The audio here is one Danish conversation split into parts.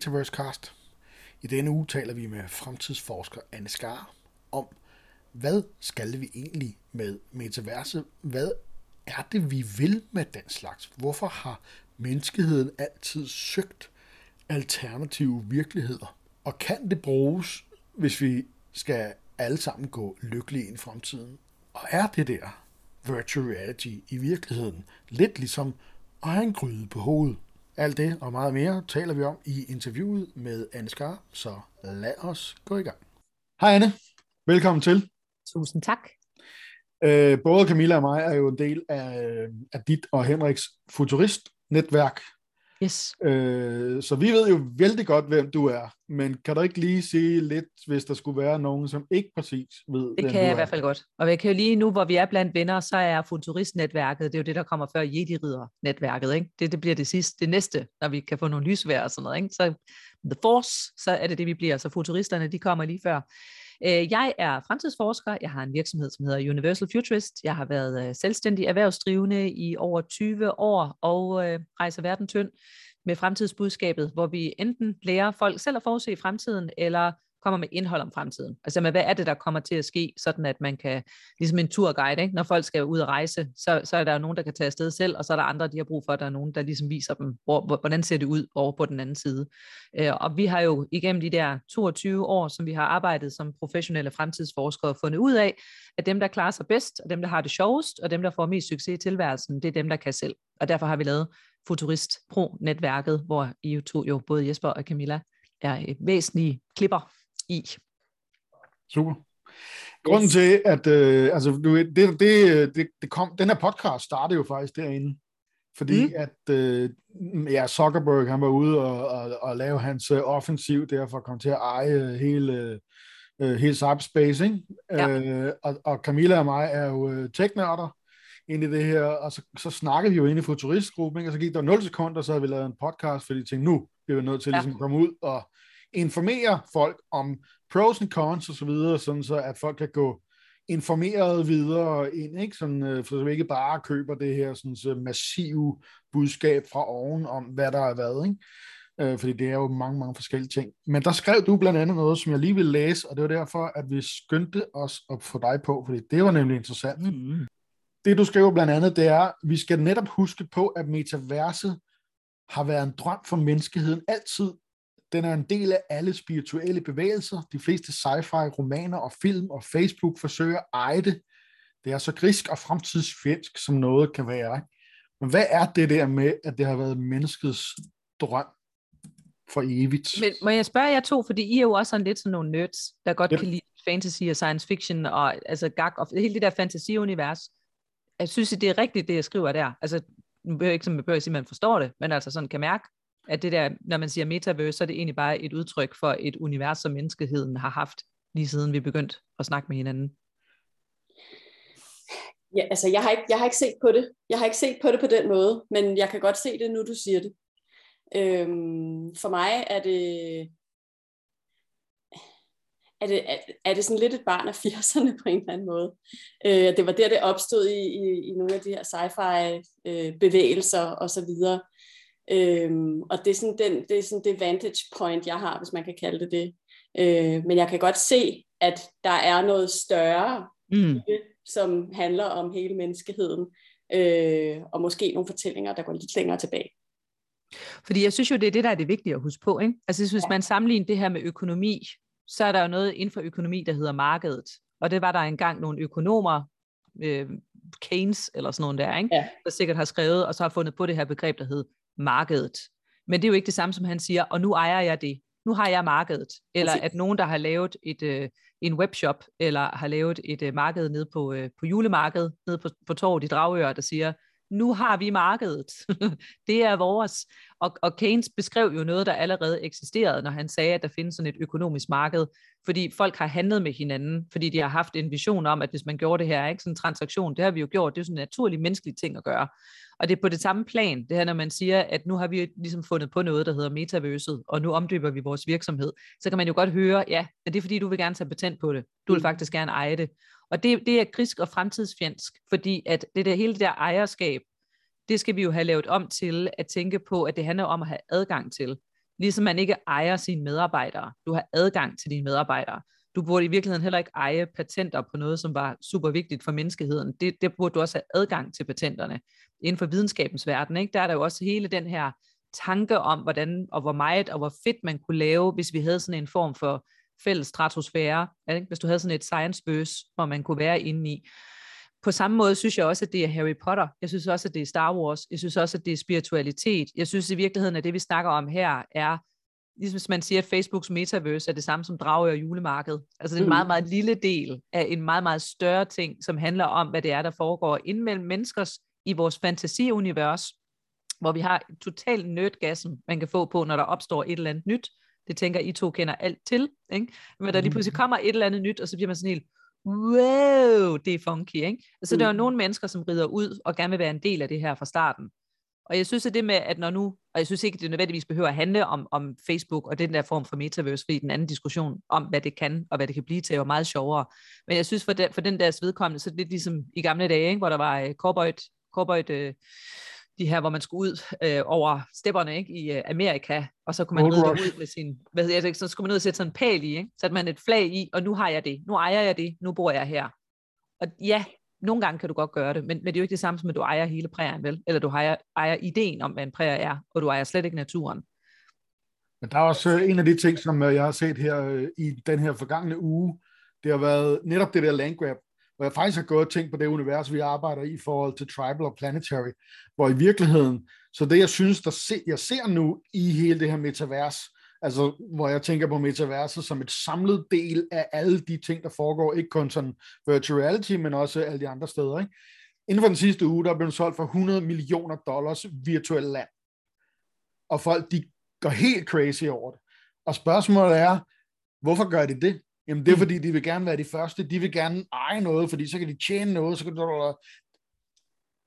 Metaverse Cast. I denne uge taler vi med fremtidsforsker Anne Skar om, hvad skal vi egentlig med metaverse? Hvad er det, vi vil med den slags? Hvorfor har menneskeheden altid søgt alternative virkeligheder? Og kan det bruges, hvis vi skal alle sammen gå lykkelige ind i fremtiden? Og er det der virtual reality i virkeligheden lidt ligesom at have en gryde på hovedet? Alt det og meget mere taler vi om i interviewet med Anne Skar, så lad os gå i gang. Hej Anne, velkommen til. Tusind tak. Øh, både Camilla og mig er jo en del af, af dit og Henriks futurist-netværk, Yes. Øh, så vi ved jo vældig godt, hvem du er, men kan du ikke lige sige lidt, hvis der skulle være nogen, som ikke præcis ved, Det hvem kan jeg du i hvert fald godt. Og jeg kan jo lige nu, hvor vi er blandt venner, så er futuristnetværket, det er jo det, der kommer før Jedi-ridder-netværket. Ikke? Det, det bliver det sidste, det næste, når vi kan få nogle lysvær og sådan noget. Ikke? Så The Force, så er det det, vi bliver. Så futuristerne, de kommer lige før. Øh, jeg er fremtidsforsker. Jeg har en virksomhed, som hedder Universal Futurist. Jeg har været øh, selvstændig erhvervsdrivende i over 20 år og øh, rejser verden tynd med fremtidsbudskabet, hvor vi enten lærer folk selv at forudse fremtiden, eller kommer med indhold om fremtiden. Altså med, hvad er det, der kommer til at ske, sådan at man kan, ligesom en turguide, ikke? når folk skal ud og rejse, så, så er der jo nogen, der kan tage afsted selv, og så er der andre, de har brug for, at der er nogen, der ligesom viser dem, hvor, hvordan ser det ud over på den anden side. Øh, og vi har jo igennem de der 22 år, som vi har arbejdet som professionelle fremtidsforskere, fundet ud af, at dem, der klarer sig bedst, og dem, der har det sjovest, og dem, der får mest succes i tilværelsen, det er dem, der kan selv. Og derfor har vi lavet Futurist Pro-netværket, hvor I to jo, både Jesper og Camilla, er øh, væsentlige klipper i. Super. Grunden yes. til, at øh, altså, du, det, det, det, det kom, den her podcast startede jo faktisk derinde, fordi mm. at øh, ja, Zuckerberg han var ude og, og, og lave hans uh, offensiv der for at komme til at eje hele, uh, hele cyberspace, ikke? Ja. Øh, og, og Camilla og mig er jo uh, teknørder ind i det her, og så, så snakkede vi jo ind i futuristgruppen, ikke? og så gik der 0 sekunder, så havde vi lavet en podcast, fordi vi tænkte, nu bliver vi nødt til ja. ligesom at komme ud og informere folk om pros and cons og så videre, sådan så at folk kan gå informeret videre ind, ikke? Sådan, øh, for så vi ikke bare køber det her sådan, så massive budskab fra oven om, hvad der er hvad, ikke? Øh, fordi det er jo mange, mange forskellige ting. Men der skrev du blandt andet noget, som jeg lige ville læse, og det var derfor, at vi skyndte os at få dig på, fordi det var nemlig interessant. Mm-hmm. Det du skriver blandt andet, det er, vi skal netop huske på, at metaverset har været en drøm for menneskeheden altid, den er en del af alle spirituelle bevægelser. De fleste sci-fi romaner og film og Facebook forsøger at eje det. Det er så grisk og fremtidsfjendsk, som noget kan være. Men hvad er det der med, at det har været menneskets drøm for evigt? Men må jeg spørge jer to, fordi I er jo også sådan lidt sådan nogle nerds, der godt yep. kan lide fantasy og science fiction og altså gag og hele det der fantasiunivers. Jeg synes, det er rigtigt, det jeg skriver der. Altså, nu behøver jeg ikke, som jeg behøver at sige, at man forstår det, men altså sådan kan mærke, at det der, når man siger metaverse, så er det egentlig bare et udtryk for et univers, som menneskeheden har haft, lige siden vi begyndte at snakke med hinanden. Ja, altså jeg har, ikke, jeg har ikke set på det. Jeg har ikke set på det på den måde, men jeg kan godt se det, nu du siger det. Øhm, for mig er det, er det, er det sådan lidt et barn af 80'erne på en eller anden måde. Øh, det var der, det opstod i, i, i nogle af de her sci-fi øh, bevægelser og så videre. Øhm, og det er, sådan den, det er sådan det vantage point, jeg har, hvis man kan kalde det det. Øh, men jeg kan godt se, at der er noget større, mm. som handler om hele menneskeheden, øh, og måske nogle fortællinger, der går lidt længere tilbage. Fordi jeg synes jo, det er det, der er det vigtige at huske på. Ikke? Altså hvis ja. man sammenligner det her med økonomi, så er der jo noget inden for økonomi, der hedder markedet. Og det var der engang nogle økonomer, øh, Keynes eller sådan noget der, ikke? Ja. der sikkert har skrevet, og så har fundet på det her begreb, der hedder markedet. Men det er jo ikke det samme, som han siger, og nu ejer jeg det. Nu har jeg markedet. Eller at nogen, der har lavet et, øh, en webshop, eller har lavet et øh, marked nede på, øh, på julemarkedet, nede på, på torvet i Dragør, der siger, nu har vi markedet. det er vores. Og, og Keynes beskrev jo noget, der allerede eksisterede, når han sagde, at der findes sådan et økonomisk marked, fordi folk har handlet med hinanden, fordi de har haft en vision om, at hvis man gjorde det her, ikke sådan en transaktion, det har vi jo gjort, det er jo sådan en naturlig menneskelig ting at gøre. Og det er på det samme plan, det her, når man siger, at nu har vi ligesom fundet på noget, der hedder metaverset, og nu omdøber vi vores virksomhed, så kan man jo godt høre, ja, men det er fordi, du vil gerne tage patent på det. Du vil mm. faktisk gerne eje det. Og det, det er grisk og fremtidsfjendsk, fordi at det der, hele det der ejerskab, det skal vi jo have lavet om til at tænke på, at det handler om at have adgang til. Ligesom man ikke ejer sine medarbejdere. Du har adgang til dine medarbejdere. Du burde i virkeligheden heller ikke eje patenter på noget, som var super vigtigt for menneskeheden. Det, det burde du også have adgang til patenterne. Inden for videnskabens verden, ikke? der er der jo også hele den her tanke om, hvordan og hvor meget og hvor fedt man kunne lave, hvis vi havde sådan en form for fælles stratosfære, ikke? hvis du havde sådan et science bøs, hvor man kunne være inde i. På samme måde synes jeg også, at det er Harry Potter. Jeg synes også, at det er Star Wars. Jeg synes også, at det er spiritualitet. Jeg synes i virkeligheden, at det vi snakker om her er, ligesom hvis man siger, at Facebooks metaverse er det samme som drage og julemarked. Altså det er en meget, mm. meget lille del af en meget, meget større ting, som handler om, hvad det er, der foregår inden mellem menneskers i vores fantasiunivers, hvor vi har total nødgassen, man kan få på, når der opstår et eller andet nyt. Det tænker I to kender alt til. Ikke? Men der lige pludselig mm. kommer et eller andet nyt, og så bliver man sådan helt, wow, det er funky. Ikke? Altså, mm. der er jo nogle mennesker, som rider ud og gerne vil være en del af det her fra starten. Og jeg synes, at det med, at når nu, og jeg synes ikke, at det nødvendigvis behøver at handle om, om Facebook og den der form for metaverse, fordi den anden diskussion om, hvad det kan, og hvad det kan blive til, er meget sjovere. Men jeg synes, for den, for den deres vedkommende, så er det lidt ligesom i gamle dage, ikke? hvor der var uh, cowboy, cowboy uh, de her, hvor man skulle ud øh, over stepperne ikke, i uh, Amerika, og så kunne man ride ud med sin, hvad hedder det, så skulle man ud og sætte sådan en pæl i, ikke? satte man et flag i, og nu har jeg det, nu ejer jeg det, nu bor jeg her. Og ja, nogle gange kan du godt gøre det, men, men det er jo ikke det samme som, at du ejer hele prærien, vel? Eller du ejer, ejer ideen om, hvad en prærie er, og du ejer slet ikke naturen. Men der er også øh, en af de ting, som øh, jeg har set her øh, i den her forgangne uge, det har været netop det der land grab, hvor jeg faktisk har gået og tænkt på det univers, vi arbejder i i forhold til Tribal og Planetary, hvor i virkeligheden, så det jeg synes, der se, jeg ser nu i hele det her metavers, altså hvor jeg tænker på metaverset som et samlet del af alle de ting, der foregår, ikke kun sådan virtual reality, men også alle de andre steder. Ikke? Inden for den sidste uge, der er blevet solgt for 100 millioner dollars virtuel land. Og folk, de går helt crazy over det. Og spørgsmålet er, hvorfor gør de det? Jamen det er mm. fordi, de vil gerne være de første, de vil gerne eje noget, fordi så kan de tjene noget, så kan de...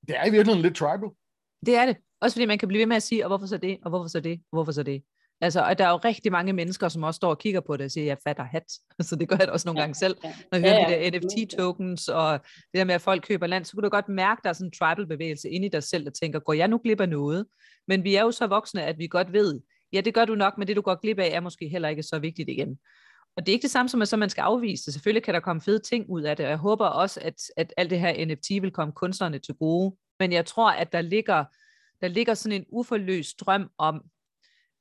Det er i virkeligheden lidt tribal. Det er det. Også fordi man kan blive ved med at sige, og hvorfor så det, og hvorfor så det, og hvorfor så det. Altså, og der er jo rigtig mange mennesker, som også står og kigger på det og siger, jeg fatter hat. Så det gør jeg også nogle gange selv. Når jeg hører ja, ja. de der NFT-tokens, og det der med, at folk køber land, så kunne du godt mærke, at der er sådan en tribal-bevægelse inde i dig selv, der tænker, går jeg nu glip af noget? Men vi er jo så voksne, at vi godt ved, ja, det gør du nok, men det du går glip af, er måske heller ikke så vigtigt igen. Og det er ikke det samme som, at så man skal afvise det. Selvfølgelig kan der komme fede ting ud af det, og jeg håber også, at, at alt det her NFT vil komme kunstnerne til gode. Men jeg tror, at der ligger, der ligger sådan en uforløst drøm om,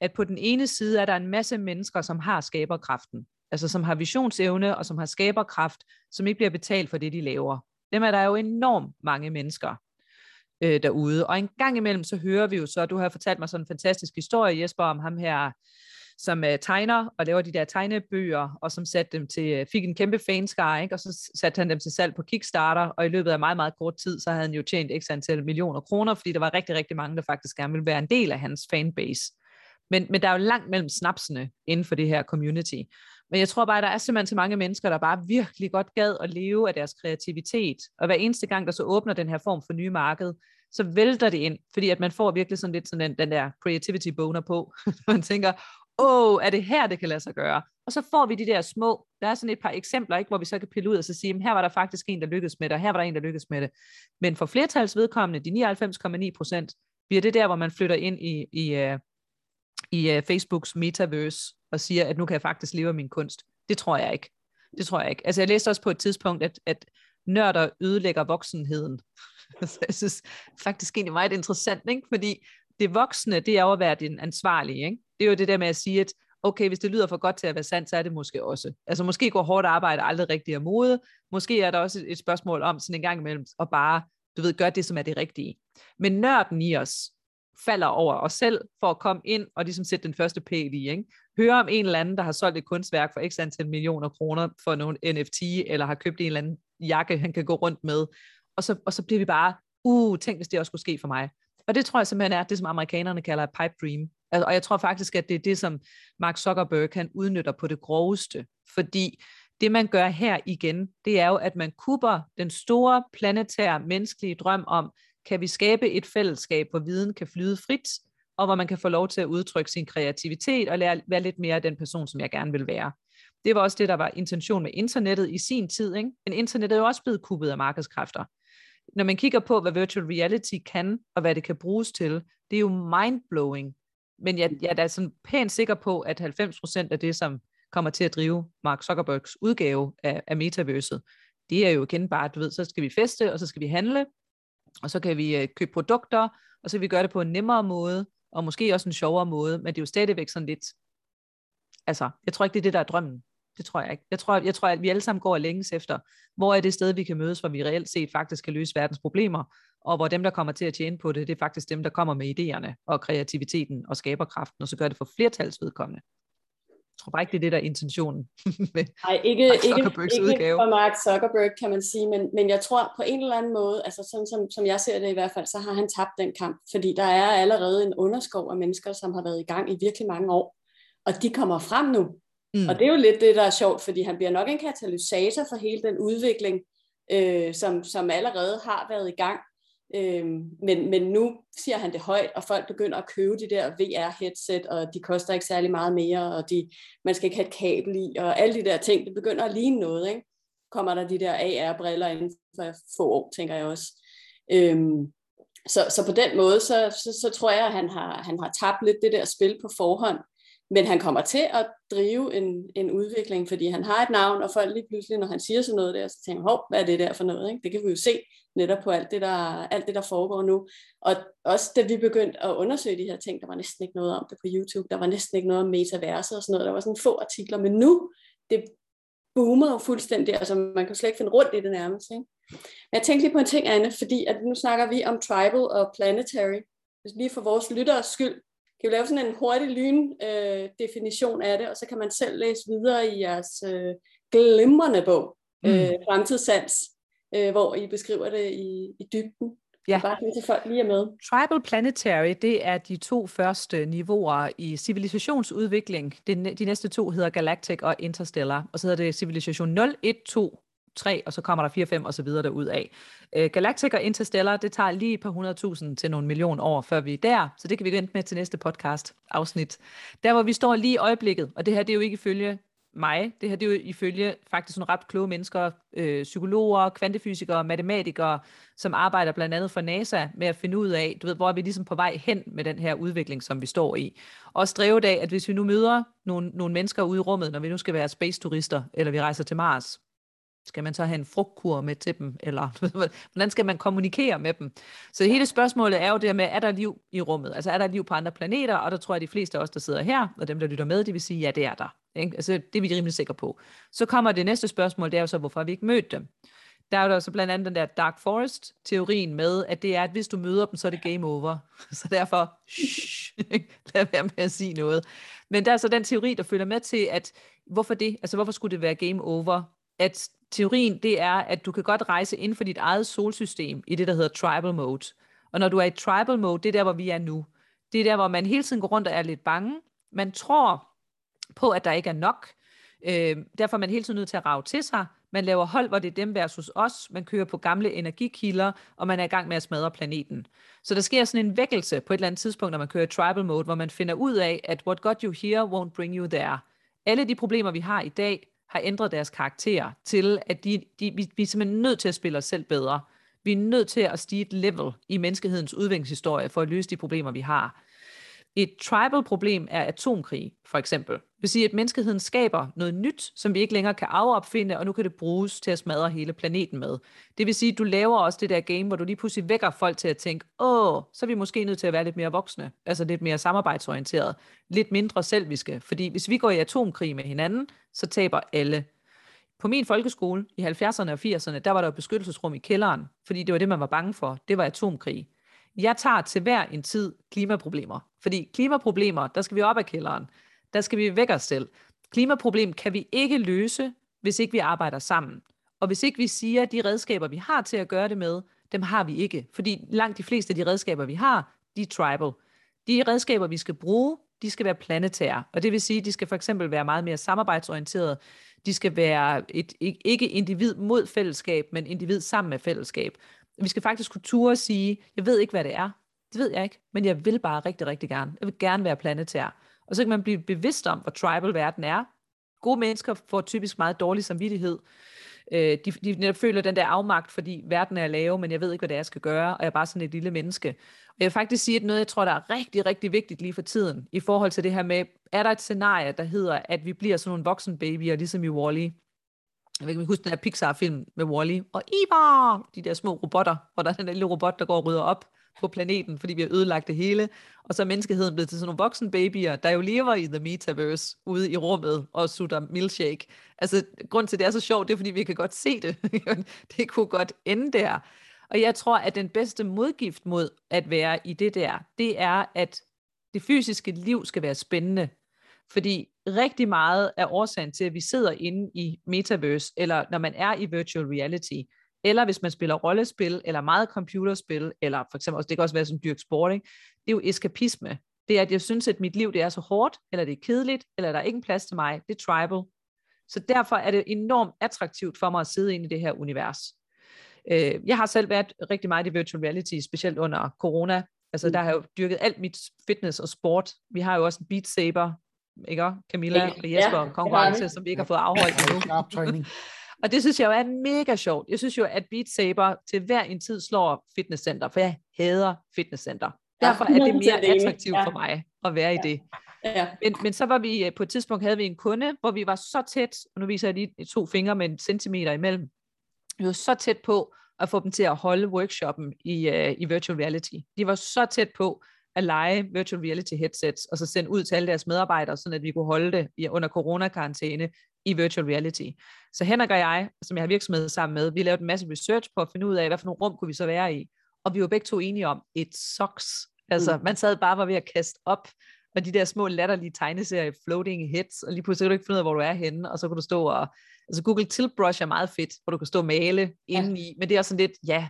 at på den ene side er der en masse mennesker, som har skaberkraften, altså som har visionsevne og som har skaberkraft, som ikke bliver betalt for det, de laver. Dem er der jo enormt mange mennesker øh, derude. Og en gang imellem, så hører vi jo så, du har fortalt mig sådan en fantastisk historie, Jesper, om ham her, som øh, tegner og laver de der tegnebøger, og som satte dem til, øh, fik en kæmpe fanskare, ikke? og så satte han dem til salg på Kickstarter, og i løbet af meget, meget kort tid, så havde han jo tjent x antal millioner kroner, fordi der var rigtig, rigtig mange, der faktisk gerne ville være en del af hans fanbase. Men, men der er jo langt mellem snapsene inden for det her community. Men jeg tror bare, at der er simpelthen så mange mennesker, der bare virkelig godt gad at leve af deres kreativitet. Og hver eneste gang, der så åbner den her form for nye marked, så vælter det ind, fordi at man får virkelig sådan lidt sådan den, den der creativity boner på. man tænker, åh, er det her, det kan lade sig gøre? Og så får vi de der små, der er sådan et par eksempler, ikke, hvor vi så kan pille ud og så sige, her var der faktisk en, der lykkedes med det, og her var der en, der lykkedes med det. Men for flertalsvedkommende, de 99,9 procent, bliver det der, hvor man flytter ind i, i, uh, i uh, Facebooks metaverse og siger, at nu kan jeg faktisk leve af min kunst. Det tror jeg ikke. Det tror jeg ikke. Altså jeg læste også på et tidspunkt, at, at nørder ødelægger voksenheden. Så jeg synes faktisk egentlig meget interessant, ikke? fordi det voksne, det er jo at være den ansvarlige. Ikke? Det er jo det der med at sige, at okay, hvis det lyder for godt til at være sandt, så er det måske også. Altså måske går hårdt arbejde aldrig rigtig af mode. Måske er der også et, et spørgsmål om sådan en gang imellem at bare, du ved, gøre det, som er det rigtige. Men nørden i os, falder over os selv for at komme ind og ligesom sætte den første pæl i. Ikke? Høre om en eller anden, der har solgt et kunstværk for x antal millioner kroner for nogle NFT, eller har købt en eller anden jakke, han kan gå rundt med. Og så, og så bliver vi bare, uh, tænk hvis det også skulle ske for mig. Og det tror jeg simpelthen er det, som amerikanerne kalder pipe dream. Altså, og jeg tror faktisk, at det er det, som Mark Zuckerberg kan udnytter på det groveste. Fordi det, man gør her igen, det er jo, at man kupper den store planetære menneskelige drøm om, kan vi skabe et fællesskab, hvor viden kan flyde frit, og hvor man kan få lov til at udtrykke sin kreativitet og lære, være lidt mere den person, som jeg gerne vil være. Det var også det, der var intention med internettet i sin tid. Ikke? Men internettet er jo også blevet kuppet af markedskræfter. Når man kigger på, hvad virtual reality kan, og hvad det kan bruges til, det er jo mindblowing, men jeg, jeg er da sådan pænt sikker på, at 90% af det, som kommer til at drive Mark Zuckerbergs udgave af, af metaverset, det er jo igen bare, du ved, så skal vi feste, og så skal vi handle, og så kan vi øh, købe produkter, og så kan vi gøre det på en nemmere måde, og måske også en sjovere måde, men det er jo stadigvæk sådan lidt, altså, jeg tror ikke, det er det, der er drømmen. Det tror jeg ikke. Jeg tror, jeg tror, at vi alle sammen går og længes efter, hvor er det sted, vi kan mødes, hvor vi reelt set faktisk kan løse verdens problemer, og hvor dem, der kommer til at tjene på det, det er faktisk dem, der kommer med idéerne og kreativiteten og skaberkraften, og så gør det for flertalsvedkommende. Jeg tror bare ikke, det er det, der er intentionen med Nej, ikke, Mark ikke, ikke udgave. for Mark Zuckerberg, kan man sige, men, men jeg tror på en eller anden måde, altså sådan som, som jeg ser det i hvert fald, så har han tabt den kamp, fordi der er allerede en underskov af mennesker, som har været i gang i virkelig mange år, og de kommer frem nu. Mm. Og det er jo lidt det, der er sjovt, fordi han bliver nok en katalysator for hele den udvikling, øh, som, som allerede har været i gang. Øh, men, men nu siger han det højt, og folk begynder at købe de der VR-headset, og de koster ikke særlig meget mere, og de, man skal ikke have et kabel i, og alle de der ting, det begynder at ligne noget. Ikke? Kommer der de der AR-briller inden for få år, tænker jeg også. Øhm, så, så på den måde, så, så, så tror jeg, at han har, han har tabt lidt det der spil på forhånd, men han kommer til at drive en, en udvikling, fordi han har et navn, og folk lige pludselig, når han siger sådan noget der, så tænker hov, hvad er det der for noget? Ikke? Det kan vi jo se netop på alt det, der, alt det, der foregår nu. Og også da vi begyndte at undersøge de her ting, der var næsten ikke noget om det på YouTube, der var næsten ikke noget om metaverset og sådan noget, der var sådan få artikler, men nu, det boomer jo fuldstændig, altså man kan slet ikke finde rundt i det nærmest. Ikke? Men jeg tænkte lige på en ting, Anne, fordi at nu snakker vi om tribal og planetary, lige for vores lytteres skyld, kan vi lave sådan en hurtig lyn øh, af det, og så kan man selv læse videre i jeres øh, glimrende bog, mm. øh, Fremtidssans, øh, hvor I beskriver det i, i dybden. Ja. Bare til folk lige er med. Tribal Planetary, det er de to første niveauer i civilisationsudvikling. De, de næste to hedder Galactic og Interstellar, og så hedder det civilisation 0, 1, 2, 3, og så kommer der 4, 5 og så videre derud af. Øh, Galactic og Interstellar, det tager lige et par hundredtusind til nogle millioner år, før vi er der, så det kan vi vente med til næste podcast afsnit. Der hvor vi står lige i øjeblikket, og det her det er jo ikke ifølge mig, det her det er jo ifølge faktisk nogle ret kloge mennesker, øh, psykologer, kvantefysikere, matematikere, som arbejder blandt andet for NASA med at finde ud af, du ved, hvor er vi ligesom på vej hen med den her udvikling, som vi står i. Også drevet af, at hvis vi nu møder nogle, nogle mennesker ude i rummet, når vi nu skal være space-turister, eller vi rejser til Mars, skal man så have en frugtkur med til dem, eller hvordan skal man kommunikere med dem? Så hele spørgsmålet er jo det med, er der liv i rummet? Altså er der liv på andre planeter? Og der tror jeg, at de fleste af os, der sidder her, og dem, der lytter med, de vil sige, ja, det er der. Ikke? Altså, det er vi rimelig sikre på. Så kommer det næste spørgsmål, det er jo så, hvorfor har vi ikke mødt dem? Der er jo så blandt andet den der Dark Forest-teorien med, at det er, at hvis du møder dem, så er det game over. Så derfor, shh, lad være med at sige noget. Men der er så den teori, der følger med til, at hvorfor det? Altså hvorfor skulle det være game over? At teorien, det er, at du kan godt rejse inden for dit eget solsystem i det, der hedder tribal mode. Og når du er i tribal mode, det er der, hvor vi er nu. Det er der, hvor man hele tiden går rundt og er lidt bange. Man tror på, at der ikke er nok. Øh, derfor er man hele tiden nødt til at rave til sig. Man laver hold, hvor det er dem versus os. Man kører på gamle energikilder, og man er i gang med at smadre planeten. Så der sker sådan en vækkelse på et eller andet tidspunkt, når man kører i tribal mode, hvor man finder ud af, at what got you here won't bring you there. Alle de problemer, vi har i dag, har ændret deres karakter til, at de, de, vi, vi er simpelthen nødt til at spille os selv bedre. Vi er nødt til at stige et level i menneskehedens udviklingshistorie for at løse de problemer, vi har. Et tribal-problem er atomkrig, for eksempel. Det vil sige, at menneskeheden skaber noget nyt, som vi ikke længere kan afopfinde, og nu kan det bruges til at smadre hele planeten med. Det vil sige, at du laver også det der game, hvor du lige pludselig vækker folk til at tænke, åh, så er vi måske nødt til at være lidt mere voksne, altså lidt mere samarbejdsorienteret, lidt mindre selviske, fordi hvis vi går i atomkrig med hinanden, så taber alle. På min folkeskole i 70'erne og 80'erne, der var der et beskyttelsesrum i kælderen, fordi det var det, man var bange for. Det var atomkrig. Jeg tager til hver en tid klimaproblemer. Fordi klimaproblemer, der skal vi op af kælderen. Der skal vi væk os selv. Klimaproblem kan vi ikke løse, hvis ikke vi arbejder sammen. Og hvis ikke vi siger, at de redskaber, vi har til at gøre det med, dem har vi ikke. Fordi langt de fleste af de redskaber, vi har, de er tribal. De redskaber, vi skal bruge, de skal være planetære. Og det vil sige, at de skal for eksempel være meget mere samarbejdsorienterede. De skal være et, ikke individ mod fællesskab, men individ sammen med fællesskab. Vi skal faktisk kunne ture og sige, jeg ved ikke, hvad det er. Det ved jeg ikke, men jeg vil bare rigtig, rigtig gerne. Jeg vil gerne være planetær. Og så kan man blive bevidst om, hvor tribal verden er. Gode mennesker får typisk meget dårlig samvittighed. Øh, de, de netop føler den der afmagt, fordi verden er lave, men jeg ved ikke, hvad det er, jeg skal gøre, og jeg er bare sådan et lille menneske. Og jeg vil faktisk sige, at noget, jeg tror, der er rigtig, rigtig vigtigt lige for tiden, i forhold til det her med, er der et scenarie, der hedder, at vi bliver sådan nogle voksen babyer, ligesom i Wall-E, jeg kan ikke, huske den her Pixar-film med Wall-E, og Ivar, de der små robotter, hvor der er den der lille robot, der går og rydder op på planeten, fordi vi har ødelagt det hele, og så er menneskeheden blevet til sådan nogle voksne babyer, der jo lever i the metaverse, ude i rummet og sutter milkshake. Altså, grund til, at det er så sjovt, det er, fordi vi kan godt se det. det kunne godt ende der. Og jeg tror, at den bedste modgift mod at være i det der, det er, at det fysiske liv skal være spændende. Fordi rigtig meget af årsagen til, at vi sidder inde i metaverse, eller når man er i virtual reality, eller hvis man spiller rollespil, eller meget computerspil, eller for eksempel, det kan også være som dyrk sport, ikke? det er jo eskapisme. Det er, at jeg synes, at mit liv det er så hårdt, eller det er kedeligt, eller der er ikke en plads til mig. Det er tribal. Så derfor er det enormt attraktivt for mig at sidde inde i det her univers. Øh, jeg har selv været rigtig meget i virtual reality, specielt under corona. Altså, mm. der har jeg jo dyrket alt mit fitness og sport. Vi har jo også en Beat Saber, ikke? Camilla og Jesper ja, konkurrence, som vi ikke har fået afholdt endnu. Og det synes jeg jo er mega sjovt. Jeg synes jo, at Beat Saber til hver en tid slår fitnesscenter, for jeg hader fitnesscenter. Derfor er det mere attraktivt for mig at være i det. Ja. Men, men så var vi, øh, på et tidspunkt havde vi en kunde, hvor vi var så tæt, og nu viser jeg lige to fingre med en centimeter imellem, vi var så tæt på at få dem til at holde workshoppen i, uh, i virtual reality. De var så tæt på at lege virtual reality headsets, og så sende ud til alle deres medarbejdere, så at vi kunne holde det under coronakarantæne i virtual reality. Så Henrik og jeg, som jeg har virksomhed sammen med, vi lavede en masse research på at finde ud af, hvad for nogle rum kunne vi så være i. Og vi var begge to enige om, et socks. Altså, mm. man sad bare var ved at kaste op, og de der små latterlige tegneserier, floating heads, og lige pludselig kan du ikke finde ud af, hvor du er henne, og så kan du stå og, altså Google Tilt Brush er meget fedt, hvor du kan stå og male ja. indeni, men det er sådan lidt, ja,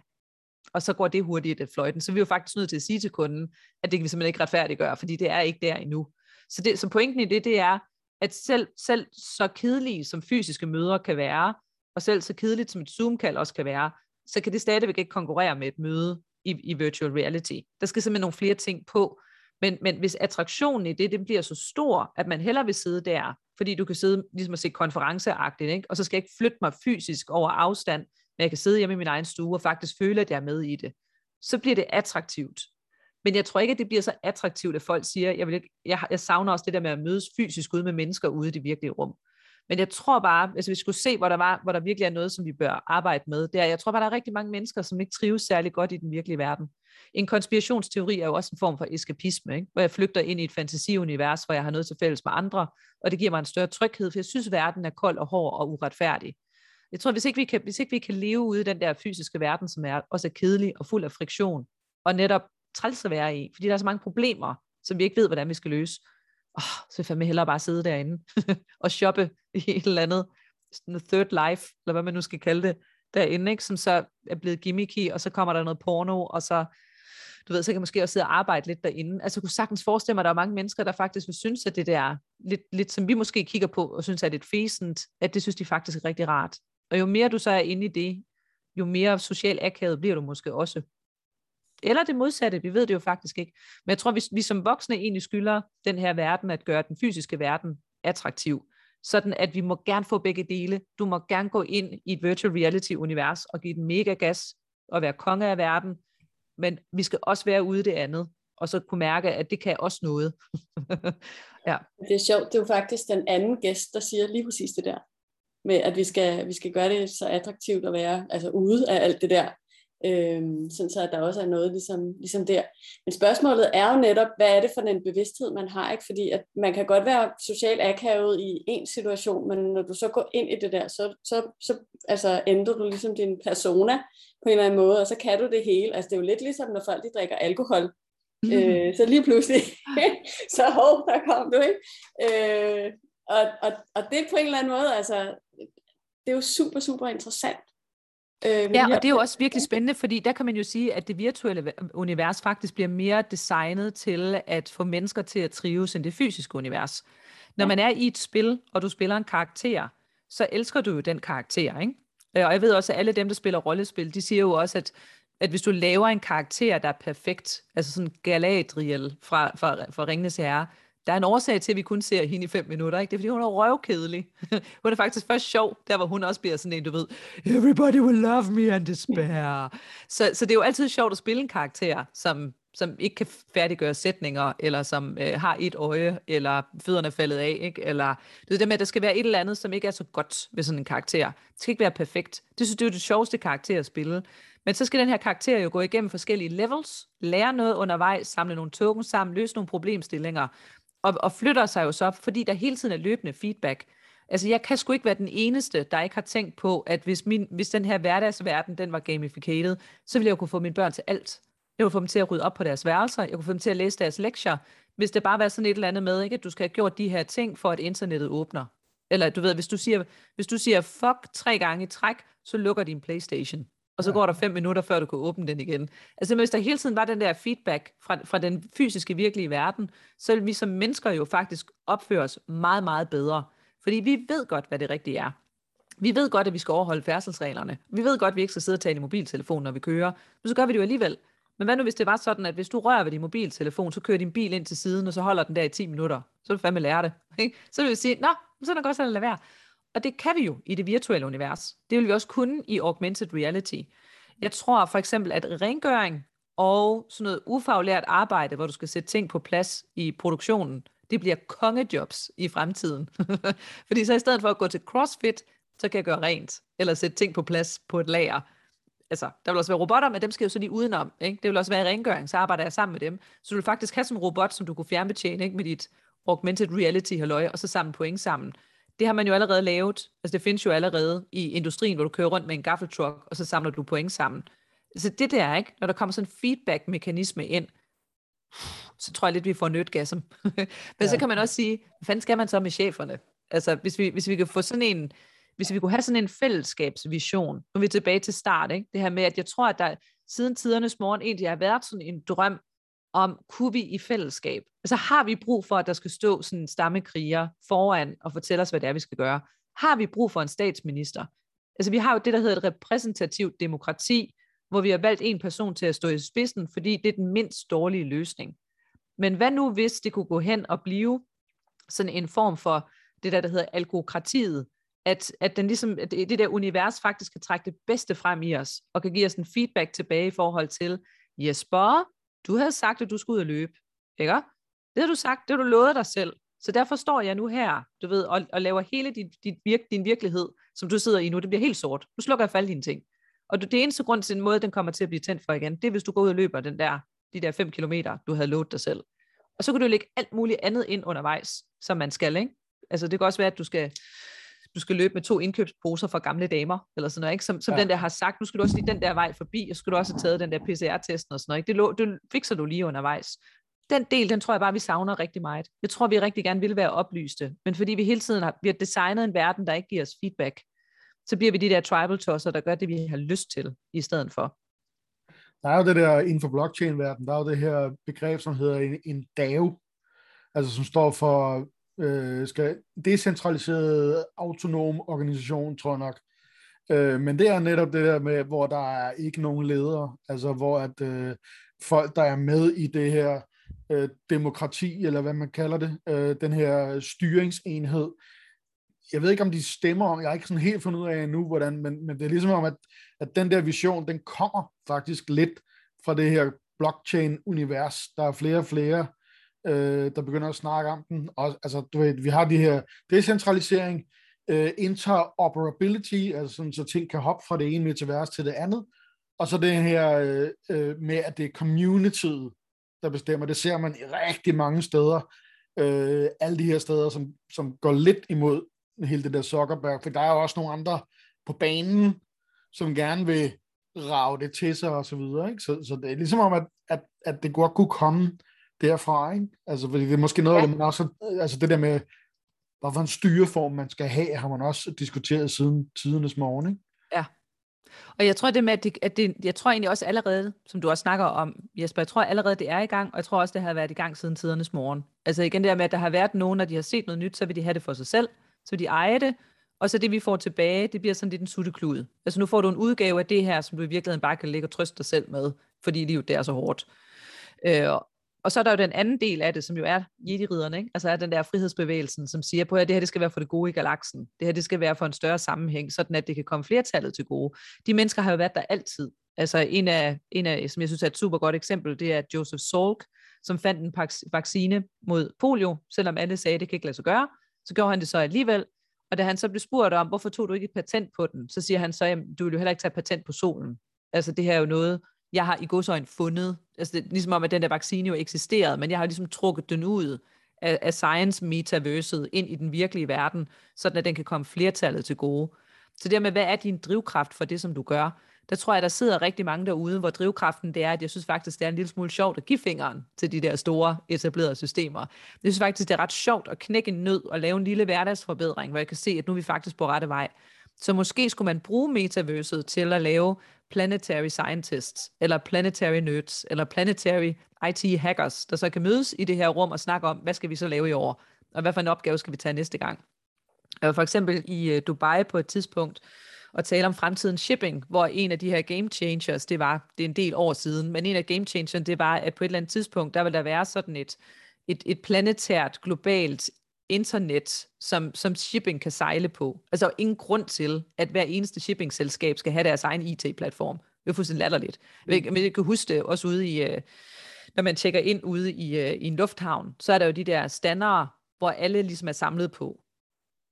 og så går det hurtigt at fløjten. Så vi er jo faktisk nødt til at sige til kunden, at det kan vi simpelthen ikke retfærdiggøre, fordi det er ikke der endnu. Så, det, så pointen i det, det er, at selv, selv så kedelige som fysiske møder kan være, og selv så kedeligt som et Zoom-kald også kan være, så kan det stadigvæk ikke konkurrere med et møde i, i virtual reality. Der skal simpelthen nogle flere ting på. Men, men hvis attraktionen i det, det bliver så stor, at man hellere vil sidde der, fordi du kan sidde ligesom at se konferenceagtigt, ikke? og så skal jeg ikke flytte mig fysisk over afstand, men jeg kan sidde hjemme i min egen stue og faktisk føle, at jeg er med i det, så bliver det attraktivt. Men jeg tror ikke, at det bliver så attraktivt, at folk siger, jeg, vil ikke, jeg, jeg savner også det der med at mødes fysisk ude med mennesker ude i det virkelige rum. Men jeg tror bare, altså hvis vi skulle se, hvor der, var, hvor der virkelig er noget, som vi bør arbejde med, det er, jeg tror bare, der er rigtig mange mennesker, som ikke trives særlig godt i den virkelige verden. En konspirationsteori er jo også en form for eskapisme, ikke? hvor jeg flygter ind i et fantasiunivers, hvor jeg har noget til fælles med andre, og det giver mig en større tryghed, for jeg synes, verden er kold og hård og uretfærdig. Jeg tror, hvis ikke vi kan, hvis ikke vi kan leve ude i den der fysiske verden, som er også er kedelig og fuld af friktion, og netop træls at være i, fordi der er så mange problemer, som vi ikke ved, hvordan vi skal løse, oh, så vil jeg fandme hellere bare sidde derinde og shoppe i et eller andet sådan third life, eller hvad man nu skal kalde det, derinde, ikke? som så er blevet gimmicky, og så kommer der noget porno, og så, du ved, så kan jeg måske også sidde og arbejde lidt derinde. Altså jeg kunne sagtens forestille mig, at der er mange mennesker, der faktisk vil synes, at det der, lidt, lidt som vi måske kigger på, og synes, at det er fæsent, at det synes de faktisk er rigtig rart. Og jo mere du så er inde i det, jo mere social akavet bliver du måske også. Eller det modsatte, vi ved det jo faktisk ikke. Men jeg tror, vi, vi som voksne egentlig skylder den her verden at gøre den fysiske verden attraktiv. Sådan at vi må gerne få begge dele. Du må gerne gå ind i et virtual reality univers og give den mega gas og være konge af verden. Men vi skal også være ude det andet og så kunne mærke, at det kan også noget. ja. Det er sjovt, det er jo faktisk den anden gæst, der siger lige præcis det der med at vi skal, vi skal gøre det så attraktivt at være altså ude af alt det der, øhm, sådan så at der også er noget ligesom, ligesom der. Men spørgsmålet er jo netop, hvad er det for en bevidsthed, man har, ikke? fordi at man kan godt være socialt akavet i en situation, men når du så går ind i det der, så, så, så altså, ændrer du ligesom din persona på en eller anden måde, og så kan du det hele. Altså det er jo lidt ligesom, når folk de drikker alkohol, Mm. Øh, så lige pludselig, så hov, der kom du, ikke? Øh, og, og, og det på en eller anden måde, altså, det er jo super, super interessant. Øh, ja, og det er jo også virkelig spændende, fordi der kan man jo sige, at det virtuelle univers faktisk bliver mere designet til at få mennesker til at trives end det fysiske univers. Når ja. man er i et spil, og du spiller en karakter, så elsker du jo den karakter, ikke? Øh, og jeg ved også, at alle dem, der spiller rollespil, de siger jo også, at, at hvis du laver en karakter, der er perfekt, altså sådan Galadriel fra, fra, fra Ringnes Herre, der er en årsag til, at vi kun ser hende i fem minutter. Ikke? Det er, fordi hun er røvkedelig. hun er faktisk først sjov, der hvor hun også bliver sådan en, du ved, everybody will love me and despair. så, så det er jo altid sjovt at spille en karakter, som, som ikke kan færdiggøre sætninger, eller som øh, har et øje, eller fødderne er faldet af, ikke? eller det er det med, at der skal være et eller andet, som ikke er så godt ved sådan en karakter. Det skal ikke være perfekt. Det synes det er jo det sjoveste karakter at spille. Men så skal den her karakter jo gå igennem forskellige levels, lære noget undervejs, samle nogle tokens sammen, løse nogle problemstillinger, og, og flytter sig jo så, fordi der hele tiden er løbende feedback. Altså, jeg kan sgu ikke være den eneste, der ikke har tænkt på, at hvis, min, hvis den her hverdagsverden, den var gamificated, så ville jeg jo kunne få mine børn til alt. Jeg kunne få dem til at rydde op på deres værelser, jeg kunne få dem til at læse deres lektier, hvis det bare var sådan et eller andet med, ikke, at du skal have gjort de her ting, for at internettet åbner. Eller du ved, hvis du siger, hvis du siger fuck tre gange i træk, så lukker din Playstation og så ja. går der fem minutter, før du kan åbne den igen. Altså hvis der hele tiden var den der feedback fra, fra den fysiske, virkelige verden, så vil vi som mennesker jo faktisk opføre os meget, meget bedre. Fordi vi ved godt, hvad det rigtige er. Vi ved godt, at vi skal overholde færdselsreglerne. Vi ved godt, at vi ikke skal sidde og tale i mobiltelefon, når vi kører. Men så gør vi det jo alligevel. Men hvad nu, hvis det var sådan, at hvis du rører ved din mobiltelefon, så kører din bil ind til siden, og så holder den der i 10 minutter. Så vil du fandme lære det. Ikke? Så vil vi sige, nå, så er det godt at lade være. Og det kan vi jo i det virtuelle univers. Det vil vi også kunne i augmented reality. Jeg tror for eksempel, at rengøring og sådan noget ufaglært arbejde, hvor du skal sætte ting på plads i produktionen, det bliver kongejobs i fremtiden. Fordi så i stedet for at gå til CrossFit, så kan jeg gøre rent, eller sætte ting på plads på et lager. Altså, der vil også være robotter, men dem skal jo så lige udenom. Ikke? Det vil også være rengøring, så arbejder jeg sammen med dem. Så du vil faktisk have sådan en robot, som du kunne fjernbetjene ikke? med dit augmented reality halløj, og så samle point sammen det har man jo allerede lavet. Altså det findes jo allerede i industrien, hvor du kører rundt med en gaffeltruck, og så samler du point sammen. Så det der, ikke? Når der kommer sådan en feedback-mekanisme ind, så tror jeg lidt, vi får nødgasm. Men ja. så kan man også sige, hvad fanden skal man så med cheferne? Altså, hvis vi, hvis vi kan få sådan en, hvis vi kunne have sådan en fællesskabsvision, nu er vi tilbage til start, ikke? det her med, at jeg tror, at der siden tidernes morgen egentlig har været sådan en drøm om, kunne vi i fællesskab, altså har vi brug for, at der skal stå sådan en stammekriger foran og fortælle os, hvad det er, vi skal gøre? Har vi brug for en statsminister? Altså vi har jo det, der hedder et repræsentativt demokrati, hvor vi har valgt en person til at stå i spidsen, fordi det er den mindst dårlige løsning. Men hvad nu, hvis det kunne gå hen og blive sådan en form for det der, der hedder algokratiet, at, at, den ligesom, at det der univers faktisk kan trække det bedste frem i os, og kan give os en feedback tilbage i forhold til, Jesper, du havde sagt, at du skulle ud og løbe, ikke? Det har du sagt, det har du lovet dig selv. Så derfor står jeg nu her, du ved, og, og laver hele din, din, virk, din virkelighed, som du sidder i nu. Det bliver helt sort. Nu slukker jeg for alle dine ting. Og du, det eneste grund til den måde, den kommer til at blive tændt for igen, det er, hvis du går ud og løber den der, de der 5 kilometer, du havde lovet dig selv. Og så kan du lægge alt muligt andet ind undervejs, som man skal, ikke? Altså det kan også være, at du skal, du skal løbe med to indkøbsposer for gamle damer, eller sådan noget, ikke? Som, som ja. den der har sagt, nu skal du også lige den der vej forbi, og skal du også have taget den der PCR-testen og sådan noget, ikke? Det, lo, det fikser du lige undervejs. Den del, den tror jeg bare, vi savner rigtig meget. Jeg tror, vi rigtig gerne vil være oplyste, men fordi vi hele tiden har, vi har designet en verden, der ikke giver os feedback, så bliver vi de der tribal tosser, der gør det, vi har lyst til, i stedet for. Der er jo det der inden for blockchain-verdenen, der er jo det her begreb, som hedder en, en DAO, altså som står for øh, skal decentraliseret autonom organisation, tror jeg nok. Øh, men det er netop det der med, hvor der er ikke nogen ledere, altså hvor at øh, folk, der er med i det her øh, demokrati, eller hvad man kalder det, øh, den her styringsenhed, jeg ved ikke, om de stemmer om, jeg har ikke sådan helt fundet ud af endnu, hvordan, men, men det er ligesom om, at, at den der vision, den kommer faktisk lidt fra det her blockchain-univers. Der er flere og flere øh, der begynder at snakke om den. Og, altså, du ved, vi har de her decentralisering, øh, interoperability, altså sådan, så ting kan hoppe fra det ene metavers til det andet, og så det her øh, øh, med, at det er communityet, der bestemmer. Det ser man i rigtig mange steder. Øh, alle de her steder, som, som går lidt imod hele det der Zuckerberg, for der er jo også nogle andre på banen, som gerne vil rave det til sig og så videre. Ikke? Så, så det er ligesom om, at, at, at det godt kunne komme derfra, ikke? Altså, fordi det er måske noget, ja. man også, altså det der med, hvorfor en styreform man skal have, har man også diskuteret siden tidernes morgen, ikke? Ja. Og jeg tror det med, at det, at det, jeg tror egentlig også allerede, som du også snakker om, Jesper, jeg tror allerede, det er i gang, og jeg tror også, det har været i gang siden tidernes morgen. Altså igen det der med, at der har været nogen, når de har set noget nyt, så vil de have det for sig selv, så vil de eje det, og så det, vi får tilbage, det bliver sådan lidt en sutteklud. Altså nu får du en udgave af det her, som du i virkeligheden bare kan ligge og trøste dig selv med, fordi livet det er så hårdt. Øh, og så er der jo den anden del af det, som jo er Jedi-ridderne, ikke? altså er den der frihedsbevægelsen, som siger på, at det her det skal være for det gode i galaksen. Det her det skal være for en større sammenhæng, sådan at det kan komme flertallet til gode. De mennesker har jo været der altid. Altså en af, en af som jeg synes er et super godt eksempel, det er Joseph Salk, som fandt en vaccine mod polio, selvom alle sagde, at det kan ikke lade sig gøre. Så gjorde han det så alligevel, og da han så blev spurgt om, hvorfor tog du ikke et patent på den, så siger han så, at du vil jo heller ikke tage patent på solen. Altså det her er jo noget, jeg har i godsøjne fundet. Altså det ligesom om, at den der vaccine jo eksisterede, men jeg har ligesom trukket den ud af, af science metaverset ind i den virkelige verden, sådan at den kan komme flertallet til gode. Så det med, hvad er din drivkraft for det, som du gør? Der tror jeg, der sidder rigtig mange derude, hvor drivkraften det er, at jeg synes faktisk, det er en lille smule sjovt at give fingeren til de der store etablerede systemer. Jeg synes faktisk, det er ret sjovt at knække en nød og lave en lille hverdagsforbedring, hvor jeg kan se, at nu er vi faktisk på rette vej. Så måske skulle man bruge metaverset til at lave planetary scientists, eller planetary nerds, eller planetary IT hackers, der så kan mødes i det her rum og snakke om, hvad skal vi så lave i år, og hvad for en opgave skal vi tage næste gang. Jeg var for eksempel i øh, Dubai på et tidspunkt, og tale om fremtidens shipping, hvor en af de her game changers, det var, det er en del år siden, men en af game changers, det var, at på et eller andet tidspunkt, der vil der være sådan et, et, et planetært, globalt internet, som, som shipping kan sejle på. Altså, ingen grund til, at hver eneste shipping-selskab skal have deres egen IT-platform. Det er fuldstændig latterligt. Mm. Men jeg kan huske det også ude i, øh, når man tjekker ind ude i, øh, i en lufthavn, så er der jo de der standere, hvor alle ligesom er samlet på.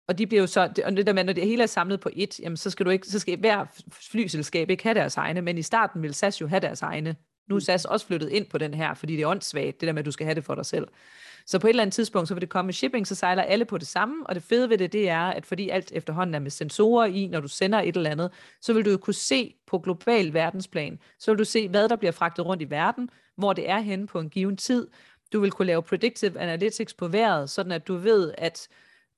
Og de bliver jo så, og det der med, når det hele er samlet på et, jamen så skal du ikke, så skal hver flyselskab ikke have deres egne, men i starten vil SAS jo have deres egne. Nu er mm. SAS også flyttet ind på den her, fordi det er åndssvagt, det der med, at du skal have det for dig selv. Så på et eller andet tidspunkt, så vil det komme med shipping, så sejler alle på det samme, og det fede ved det, det er, at fordi alt efterhånden er med sensorer i, når du sender et eller andet, så vil du jo kunne se på global verdensplan, så vil du se, hvad der bliver fragtet rundt i verden, hvor det er henne på en given tid. Du vil kunne lave predictive analytics på vejret, sådan at du ved, at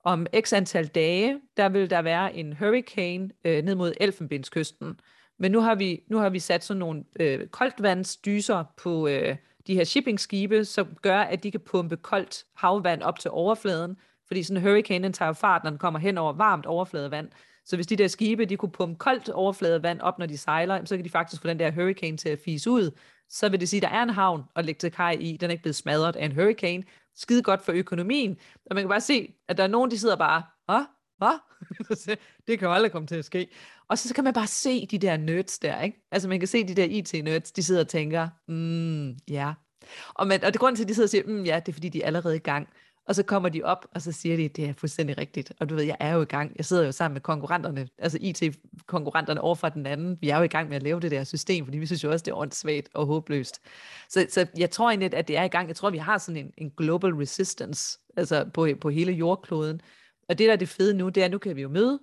om x antal dage, der vil der være en hurricane øh, ned mod Elfenbenskysten. Men nu har vi, nu har vi sat sådan nogle øh, koldtvandsdyser på, øh, de her shippingskibe, som gør, at de kan pumpe koldt havvand op til overfladen, fordi sådan en hurricane, den tager fart, når den kommer hen over varmt overfladevand. Så hvis de der skibe, de kunne pumpe koldt overfladevand op, når de sejler, så kan de faktisk få den der hurricane til at fise ud. Så vil det sige, at der er en havn at lægge til kaj i. Den er ikke blevet smadret af en hurricane. Skide godt for økonomien. Og man kan bare se, at der er nogen, de sidder bare, Åh, Hå? det kan jo aldrig komme til at ske. Og så, så kan man bare se de der nerds der, ikke? Altså man kan se de der IT-nerds, de sidder og tænker, mm, ja. Og, man, og det grund til, at de sidder og siger, mm, ja, det er fordi, de er allerede i gang. Og så kommer de op, og så siger de, det er fuldstændig rigtigt. Og du ved, jeg er jo i gang. Jeg sidder jo sammen med konkurrenterne, altså IT-konkurrenterne over fra den anden. Vi er jo i gang med at lave det der system, fordi vi synes jo også, det er åndssvagt og håbløst. Så, så jeg tror egentlig, at det er i gang. Jeg tror, vi har sådan en, en global resistance altså på, på hele jordkloden. Og det, der er det fede nu, det er, at nu kan vi jo møde,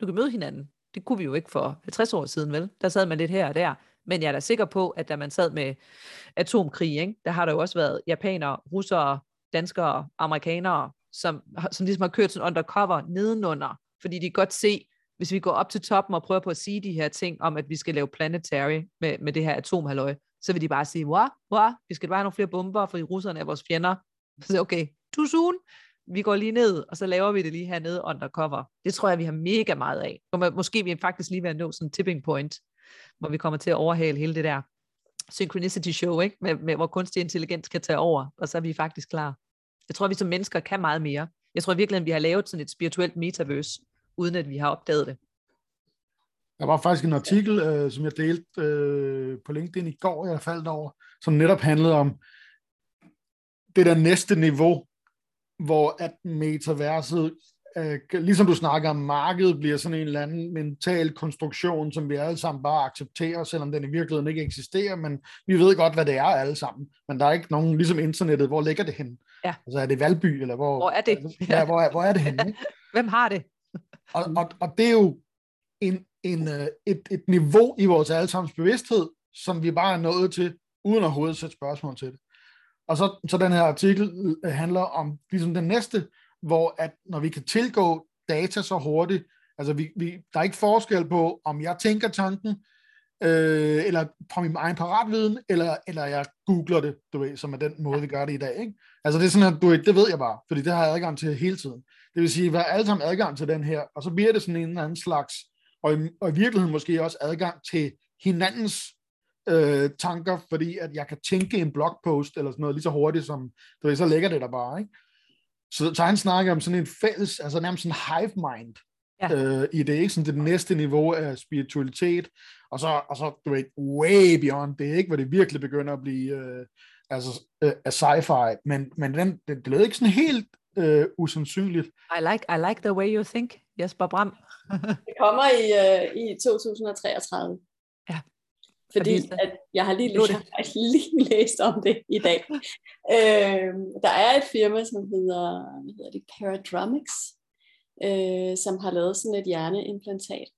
nu kan møde hinanden. Det kunne vi jo ikke for 50 år siden, vel? Der sad man lidt her og der. Men jeg er da sikker på, at da man sad med atomkrig, ikke, der har der jo også været japanere, russere, danskere, amerikanere, som, som ligesom har kørt sådan undercover nedenunder, fordi de godt se, hvis vi går op til toppen og prøver på at sige de her ting om, at vi skal lave planetary med, med det her atomhalløj, så vil de bare sige, wow, wow, vi skal bare have nogle flere bomber, fordi russerne er vores fjender. Så okay, too soon vi går lige ned, og så laver vi det lige hernede undercover. Det tror jeg, vi har mega meget af. Og måske vi faktisk lige ved at nå sådan en tipping point, hvor vi kommer til at overhale hele det der synchronicity show, ikke? Med, med, hvor kunstig intelligens kan tage over, og så er vi faktisk klar. Jeg tror, vi som mennesker kan meget mere. Jeg tror virkelig, at vi har lavet sådan et spirituelt metaverse, uden at vi har opdaget det. Der var faktisk en artikel, øh, som jeg delte øh, på LinkedIn i går, jeg faldt over, som netop handlede om det der næste niveau hvor at metaverset, øh, ligesom du snakker om, markedet bliver sådan en eller anden mental konstruktion, som vi alle sammen bare accepterer, selvom den i virkeligheden ikke eksisterer, men vi ved godt, hvad det er alle sammen. Men der er ikke nogen, ligesom internettet, hvor ligger det hen? Ja. Altså er det Valby, eller hvor, hvor er det? Ja, hvor, er, hvor er det henne? Hvem har det? og, og, og det er jo en, en, øh, et, et niveau i vores allesammens bevidsthed, som vi bare er nået til, uden at overhovedet sætte spørgsmål til det. Og så, så den her artikel øh, handler om ligesom den næste, hvor at når vi kan tilgå data så hurtigt, altså vi, vi, der er ikke forskel på, om jeg tænker tanken, øh, eller på min egen paratviden, eller, eller jeg googler det, du ved, som er den måde, vi gør det i dag. Ikke? Altså det er sådan, at du ved, det ved jeg bare, fordi det har jeg adgang til hele tiden. Det vil sige, at vi har alle sammen adgang til den her, og så bliver det sådan en eller anden slags, og i, og i virkeligheden måske også adgang til hinandens øh, tanker, fordi at jeg kan tænke en blogpost eller sådan noget lige så hurtigt som, du ved, så lægger det der bare, ikke? Så, så han snakker om sådan en fælles, altså nærmest sådan en hive mind, ja. øh, i det, ikke? Sådan det næste niveau af spiritualitet, og så, og så du ved, way beyond det, ikke? Hvor det virkelig begynder at blive, øh, altså, øh, af sci-fi, men, men den, det, det lød ikke sådan helt øh, usandsynligt. I like, I like the way you think, Jesper Bram. det kommer i, øh, i 2033. Fordi at jeg har lige læst, jeg har lige læst om det i dag. øh, der er et firma, som hedder, hvad hedder det, Paradromics, øh, som har lavet sådan et hjerneimplantat,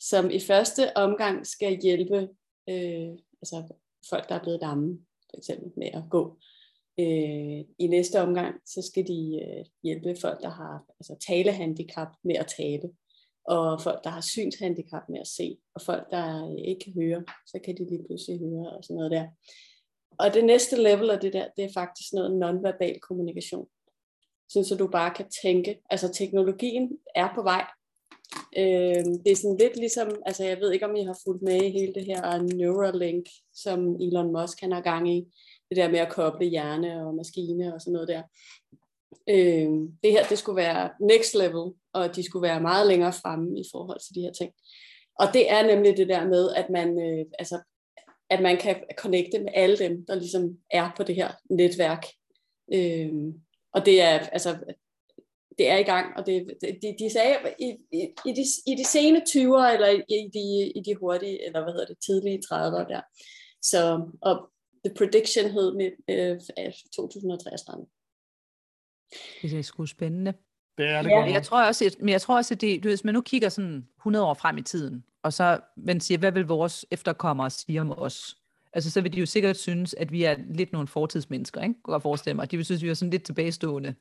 som i første omgang skal hjælpe øh, altså folk, der er blevet damme, for eksempel med at gå. Øh, I næste omgang, så skal de øh, hjælpe folk, der har altså, talehandicap med at tale, og folk, der har synshandicap med at se, og folk, der ikke kan høre, så kan de lige pludselig høre og sådan noget der. Og det næste level af det der, det er faktisk noget nonverbal kommunikation. Sådan så du bare kan tænke, altså teknologien er på vej. Øh, det er sådan lidt ligesom, altså jeg ved ikke om I har fulgt med i hele det her Neuralink, som Elon Musk han har gang i det der med at koble hjerne og maskine og sådan noget der. Øh, det her, det skulle være next level, og de skulle være meget længere fremme i forhold til de her ting. Og det er nemlig det der med, at man, øh, altså, at man kan connecte med alle dem, der ligesom er på det her netværk. Øh, og det er, altså, det er i gang, og det, de, de sagde, i, i, i, de, i de sene 20'er, eller i de, i de hurtige, eller hvad hedder det, tidlige 30'er der. Så, og The Prediction hed med, øh, 2033. Det er sgu spændende. Det er det ja. godt. Jeg tror også, at, men jeg tror også, at det, hvis man nu kigger sådan 100 år frem i tiden, og så man siger, hvad vil vores efterkommere sige om os? Altså, så vil de jo sikkert synes, at vi er lidt nogle fortidsmennesker, ikke? Godt forestille mig. De vil synes, at vi er sådan lidt tilbagestående.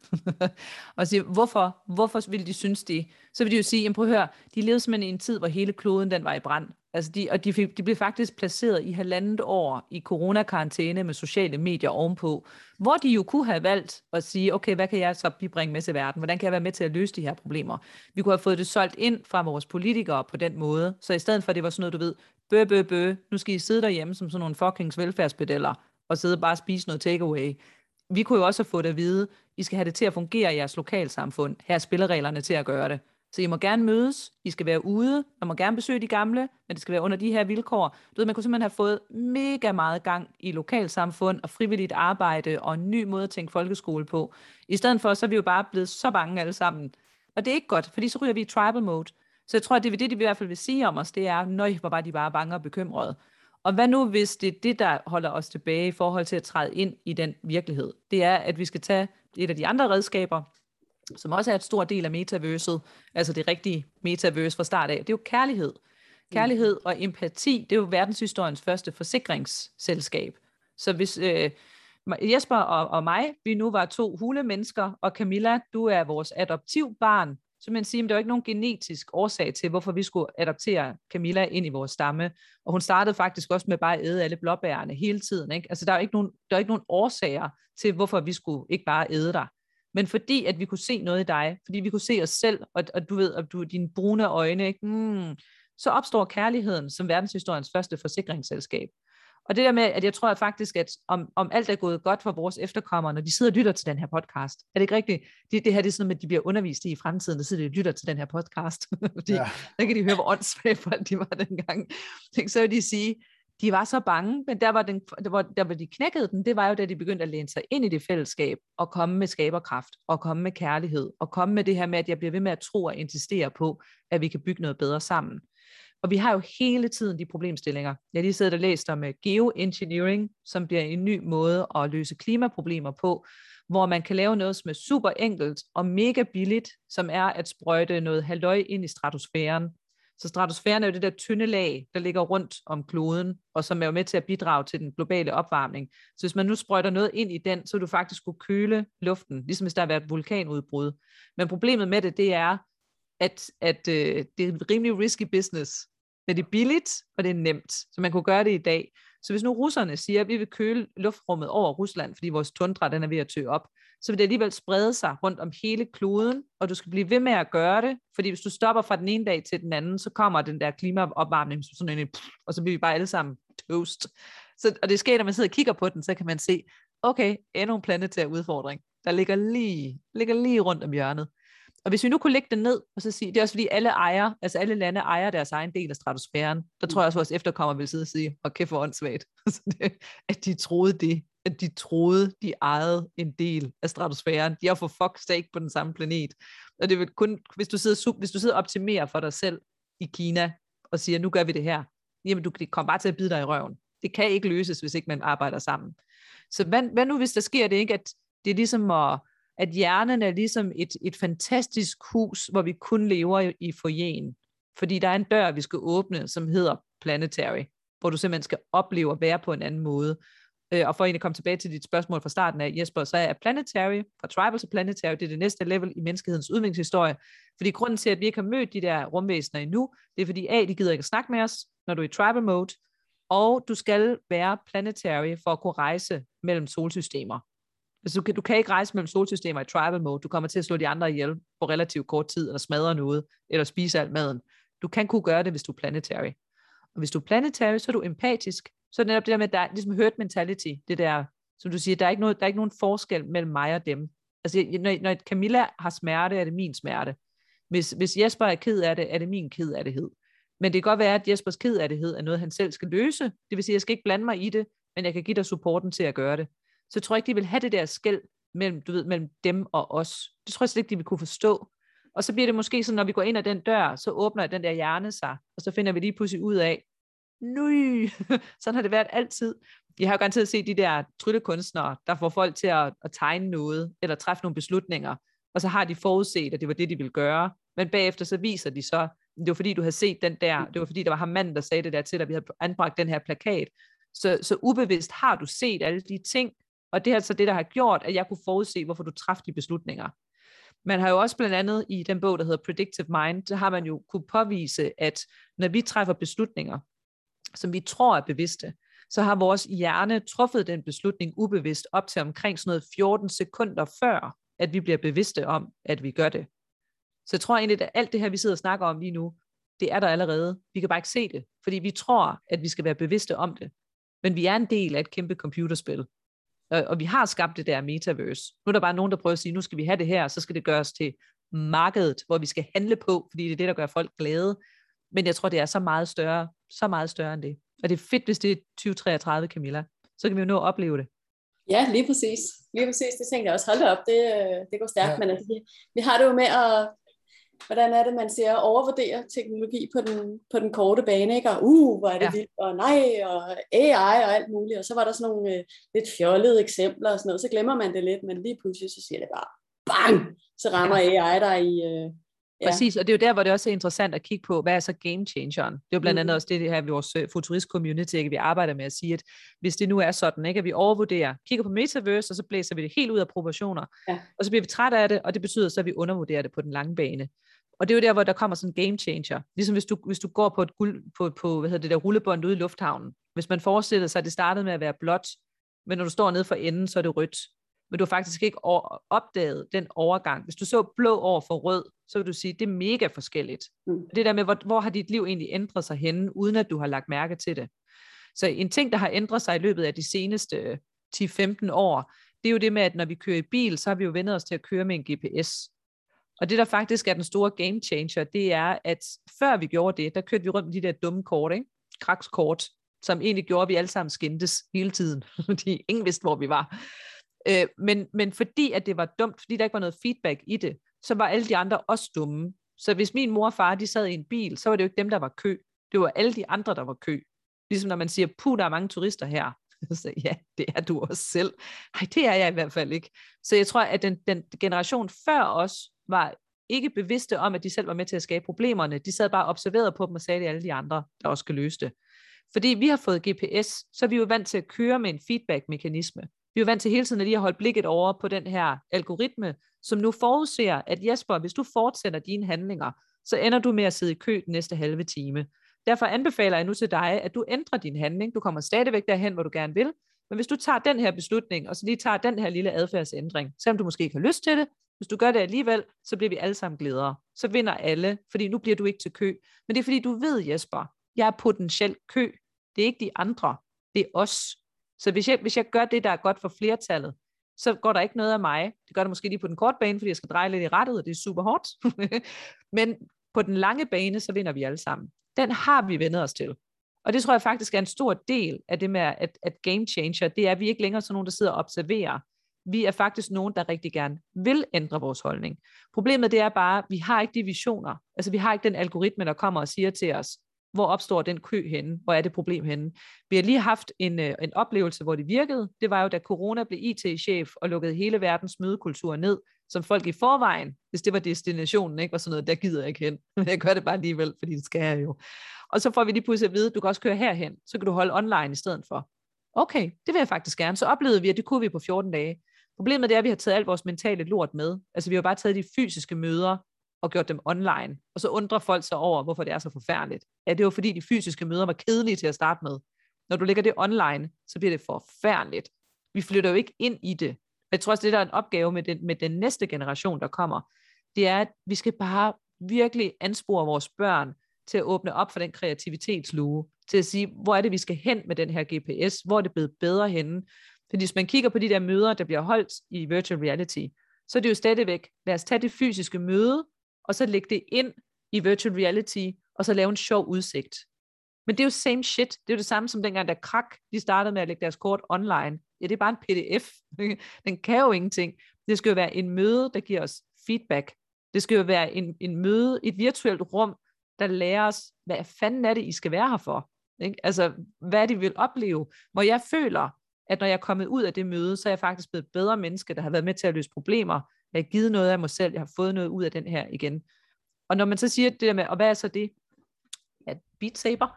og sige, hvorfor? Hvorfor vil de synes det? Så vil de jo sige, jamen prøv at høre, de levede simpelthen i en tid, hvor hele kloden den var i brand. Altså de, og de, fik, de blev faktisk placeret i halvandet år i coronakarantæne med sociale medier ovenpå, hvor de jo kunne have valgt at sige, okay, hvad kan jeg så bibringe med til verden? Hvordan kan jeg være med til at løse de her problemer? Vi kunne have fået det solgt ind fra vores politikere på den måde, så i stedet for, at det var sådan noget, du ved, bø, bø, bø, nu skal I sidde derhjemme som sådan nogle fucking velfærdspedeller, og sidde og bare spise noget takeaway. Vi kunne jo også have fået at vide, I skal have det til at fungere i jeres lokalsamfund. Her er spillereglerne til at gøre det. Så I må gerne mødes, I skal være ude, man må gerne besøge de gamle, men det skal være under de her vilkår. Du ved, man kunne simpelthen have fået mega meget gang i lokalsamfund og frivilligt arbejde og en ny måde at tænke folkeskole på. I stedet for, så er vi jo bare blevet så bange alle sammen. Og det er ikke godt, fordi så ryger vi i tribal mode. Så jeg tror, at det, det de i hvert fald vil sige om os, det er, nøj, hvor bare de bare bange og bekymrede. Og hvad nu, hvis det er det, der holder os tilbage i forhold til at træde ind i den virkelighed? Det er, at vi skal tage et af de andre redskaber, som også er et stor del af metaverset, altså det rigtige metaverse fra start af, det er jo kærlighed. Kærlighed og empati, det er jo verdenshistoriens første forsikringsselskab. Så hvis øh, Jesper og, og mig, vi nu var to hulemennesker, og Camilla, du er vores adoptivbarn, så man siger, at der er ikke nogen genetisk årsag til, hvorfor vi skulle adoptere Camilla ind i vores stamme. Og hun startede faktisk også med bare at æde alle blåbærene hele tiden. Ikke? Altså der er ikke nogen, der er ikke nogen årsager til, hvorfor vi skulle ikke bare æde dig men fordi at vi kunne se noget i dig, fordi vi kunne se os selv, og, og du ved, at du dine brune øjne, ikke? Mm, så opstår kærligheden som verdenshistoriens første forsikringsselskab. Og det der med, at jeg tror at faktisk, at om, om alt er gået godt for vores efterkommere, når de sidder og lytter til den her podcast, er det ikke rigtigt? Det, det her det er sådan, at de bliver undervist i i fremtiden, der sidder de og lytter til den her podcast. Fordi ja. der kan de høre, hvor åndssvage folk de var dengang. Så vil de sige, de var så bange, men der var, den, der, var, der var de knækkede den, det var jo da de begyndte at læne sig ind i det fællesskab, og komme med skaberkraft, og komme med kærlighed, og komme med det her med, at jeg bliver ved med at tro og insistere på, at vi kan bygge noget bedre sammen. Og vi har jo hele tiden de problemstillinger. Jeg lige sidder og læst om øh, geoengineering, som bliver en ny måde at løse klimaproblemer på, hvor man kan lave noget, som er super enkelt og mega billigt, som er at sprøjte noget halvøj ind i stratosfæren, så stratosfæren er jo det der tynde lag, der ligger rundt om kloden, og som er jo med til at bidrage til den globale opvarmning. Så hvis man nu sprøjter noget ind i den, så vil du faktisk kunne køle luften, ligesom hvis der har været et vulkanudbrud. Men problemet med det, det er, at, at øh, det er en rimelig risky business. Men det er billigt, og det er nemt. Så man kunne gøre det i dag. Så hvis nu russerne siger, at vi vil køle luftrummet over Rusland, fordi vores tundra den er ved at tø op, så vil det alligevel sprede sig rundt om hele kloden, og du skal blive ved med at gøre det, fordi hvis du stopper fra den ene dag til den anden, så kommer den der klimaopvarmning sådan en, og så bliver vi bare alle sammen toast. Så, og det sker, når man sidder og kigger på den, så kan man se, okay, endnu en planetær udfordring, der ligger lige, ligger lige rundt om hjørnet. Og hvis vi nu kunne lægge det ned, og så sige, det er også fordi alle ejer, altså alle lande ejer deres egen del af stratosfæren, der tror jeg også, at vores efterkommere vil sidde og sige, og kæft for åndssvagt, at de troede det, at de troede, de ejede en del af stratosfæren. De har for fuck sake på den samme planet. Og det vil kun, hvis du sidder, hvis du sidder og optimerer for dig selv i Kina, og siger, nu gør vi det her, jamen du kommer bare til at bide dig i røven. Det kan ikke løses, hvis ikke man arbejder sammen. Så hvad, hvad nu, hvis der sker det ikke, at det er ligesom at, at hjernen er ligesom et, et fantastisk hus, hvor vi kun lever i, i forjen. Fordi der er en dør, vi skal åbne, som hedder planetary, hvor du simpelthen skal opleve at være på en anden måde. Øh, og for at komme tilbage til dit spørgsmål fra starten af, Jesper, så er planetary, fra tribal til planetary, det er det næste level i menneskehedens udviklingshistorie. Fordi grunden til, at vi ikke har mødt de der rumvæsener endnu, det er fordi A, de gider ikke at snakke med os, når du er i tribal mode, og du skal være planetary for at kunne rejse mellem solsystemer. Altså, du, kan, du kan ikke rejse mellem solsystemer i tribal mode. Du kommer til at slå de andre ihjel på relativt kort tid, eller smadre noget, eller spise alt maden. Du kan kunne gøre det, hvis du er planetary. Og hvis du er planetary, så er du empatisk. Så er det netop det der med, at der er ligesom hurt mentality. Det der, som du siger, der er ikke, noget, der er ikke nogen forskel mellem mig og dem. Altså, når, når Camilla har smerte, er det min smerte. Hvis, hvis Jesper er ked af det, er det min ked af det. Men det kan godt være, at Jespers ked af det er noget, han selv skal løse. Det vil sige, at jeg skal ikke blande mig i det, men jeg kan give dig supporten til at gøre det så tror jeg ikke, de vil have det der skæld mellem, du ved, mellem dem og os. Det tror jeg slet ikke, de vil kunne forstå. Og så bliver det måske sådan, når vi går ind ad den dør, så åbner den der hjerne sig, og så finder vi lige pludselig ud af, nøj, sådan har det været altid. Jeg har jo garanteret set de der tryllekunstnere, der får folk til at, at tegne noget, eller træffe nogle beslutninger, og så har de forudset, at det var det, de ville gøre, men bagefter så viser de så, det var fordi, du havde set den der, det var fordi, der var ham manden, der sagde det der til at vi havde anbragt den her plakat. Så, så ubevidst har du set alle de ting, og det er altså det, der har gjort, at jeg kunne forudse, hvorfor du træffede de beslutninger. Man har jo også blandt andet i den bog, der hedder Predictive Mind, så har man jo kunne påvise, at når vi træffer beslutninger, som vi tror er bevidste, så har vores hjerne truffet den beslutning ubevidst op til omkring sådan noget 14 sekunder før, at vi bliver bevidste om, at vi gør det. Så jeg tror egentlig, at alt det her, vi sidder og snakker om lige nu, det er der allerede. Vi kan bare ikke se det, fordi vi tror, at vi skal være bevidste om det. Men vi er en del af et kæmpe computerspil og, og vi har skabt det der metaverse. Nu er der bare nogen, der prøver at sige, nu skal vi have det her, så skal det gøres til markedet, hvor vi skal handle på, fordi det er det, der gør folk glade. Men jeg tror, det er så meget større, så meget større end det. Og det er fedt, hvis det er 2033, Camilla. Så kan vi jo nå at opleve det. Ja, lige præcis. Lige præcis, det tænkte jeg også. Hold op, det, øh, det går stærkt. Ja. Men altså, vi, vi har det jo med at hvordan er det, man siger, overvurdere teknologi på den, på den korte bane, ikke? Og uh, hvor er det ja. vildt, og nej, og AI og alt muligt. Og så var der sådan nogle øh, lidt fjollede eksempler og sådan noget. Så glemmer man det lidt, men lige pludselig så siger det bare, bang, så rammer ja. AI dig i... Øh, Ja. Præcis, og det er jo der, hvor det også er interessant at kigge på, hvad er så game changeren? Det er jo blandt andet mm. også det, det her vores øh, futurist community, ikke? vi arbejder med at sige, at hvis det nu er sådan, ikke, at vi overvurderer, kigger på metaverse, og så blæser vi det helt ud af proportioner, ja. og så bliver vi trætte af det, og det betyder så, at vi undervurderer det på den lange bane. Og det er jo der, hvor der kommer sådan en game changer. Ligesom hvis du, hvis du går på et guld, på, på hvad hedder det der rullebånd ude i lufthavnen. Hvis man forestiller sig, at det startede med at være blåt, men når du står nede for enden, så er det rødt. Men du har faktisk ikke opdaget den overgang. Hvis du så blå over for rød, så vil du sige, at det er mega forskelligt. Mm. Det der med, hvor, hvor har dit liv egentlig ændret sig henne, uden at du har lagt mærke til det. Så en ting, der har ændret sig i løbet af de seneste 10-15 år, det er jo det med, at når vi kører i bil, så har vi jo vendt os til at køre med en GPS. Og det, der faktisk er den store game changer, det er, at før vi gjorde det, der kørte vi rundt med de der dumme kort, ikke? krakskort, som egentlig gjorde, at vi alle sammen skændtes hele tiden, fordi ingen vidste, hvor vi var. Øh, men, men fordi at det var dumt, fordi der ikke var noget feedback i det, så var alle de andre også dumme. Så hvis min mor og far, de sad i en bil, så var det jo ikke dem, der var kø. Det var alle de andre, der var kø. Ligesom når man siger, puh, der er mange turister her. Så ja, det er du også selv. Nej, det er jeg i hvert fald ikke. Så jeg tror, at den, den generation før os var ikke bevidste om, at de selv var med til at skabe problemerne. De sad bare og observerede på dem og sagde, at alle de andre, der også skal løse det. Fordi vi har fået GPS, så er vi jo vant til at køre med en feedback-mekanisme. Vi er jo vant til hele tiden at lige at holde blikket over på den her algoritme, som nu forudser, at Jesper, hvis du fortsætter dine handlinger, så ender du med at sidde i kø den næste halve time. Derfor anbefaler jeg nu til dig, at du ændrer din handling. Du kommer stadigvæk derhen, hvor du gerne vil, Men hvis du tager den her beslutning, og så lige tager den her lille adfærdsændring, selvom du måske ikke har lyst til det, hvis du gør det alligevel, så bliver vi alle sammen glædere. Så vinder alle, fordi nu bliver du ikke til kø. Men det er fordi, du ved, Jesper, jeg er potentielt kø. Det er ikke de andre, det er os. Så hvis jeg, hvis jeg gør det, der er godt for flertallet, så går der ikke noget af mig. Det gør det måske lige på den korte bane, fordi jeg skal dreje lidt i rettet, og det er super hårdt. Men på den lange bane, så vinder vi alle sammen. Den har vi vendet os til. Og det tror jeg faktisk er en stor del af det med, at, at game changer, det er, at vi ikke længere sådan nogen, der sidder og observerer. Vi er faktisk nogen, der rigtig gerne vil ændre vores holdning. Problemet det er bare, at vi har ikke de visioner. Altså vi har ikke den algoritme, der kommer og siger til os, hvor opstår den kø henne? Hvor er det problem henne? Vi har lige haft en, øh, en oplevelse, hvor det virkede. Det var jo, da corona blev IT-chef og lukkede hele verdens mødekultur ned, som folk i forvejen, hvis det var destinationen, ikke var sådan noget, der gider jeg ikke hen. Men jeg gør det bare alligevel, fordi det skal jeg jo. Og så får vi lige pludselig at vide, at du kan også køre herhen, så kan du holde online i stedet for. Okay, det vil jeg faktisk gerne. Så oplevede vi, at det kunne vi på 14 dage. Problemet er, at vi har taget alt vores mentale lort med. Altså vi har bare taget de fysiske møder og gjort dem online. Og så undrer folk sig over, hvorfor det er så forfærdeligt. Ja, det var fordi de fysiske møder var kedelige til at starte med. Når du lægger det online, så bliver det forfærdeligt. Vi flytter jo ikke ind i det. Jeg tror også, det der er en opgave med den, med den næste generation, der kommer. Det er, at vi skal bare virkelig anspore vores børn til at åbne op for den kreativitetsluge, til at sige, hvor er det, vi skal hen med den her GPS, hvor er det blevet bedre henne. Fordi hvis man kigger på de der møder, der bliver holdt i virtual reality, så er det jo stadigvæk, lad os tage det fysiske møde, og så lægge det ind i virtual reality, og så lave en sjov udsigt. Men det er jo same shit. Det er jo det samme som dengang, da Krak, de startede med at lægge deres kort online. Ja, det er bare en pdf. Den kan jo ingenting. Det skal jo være en møde, der giver os feedback. Det skal jo være en, en møde, et virtuelt rum, der lærer os, hvad fanden er det, I skal være her for? Ikke? Altså, hvad de vil opleve? Hvor jeg føler, at når jeg er kommet ud af det møde, så er jeg faktisk blevet et bedre menneske, der har været med til at løse problemer. Jeg har givet noget af mig selv, jeg har fået noget ud af den her igen. Og når man så siger det der med, og hvad er så det? Ja, Beat Saber.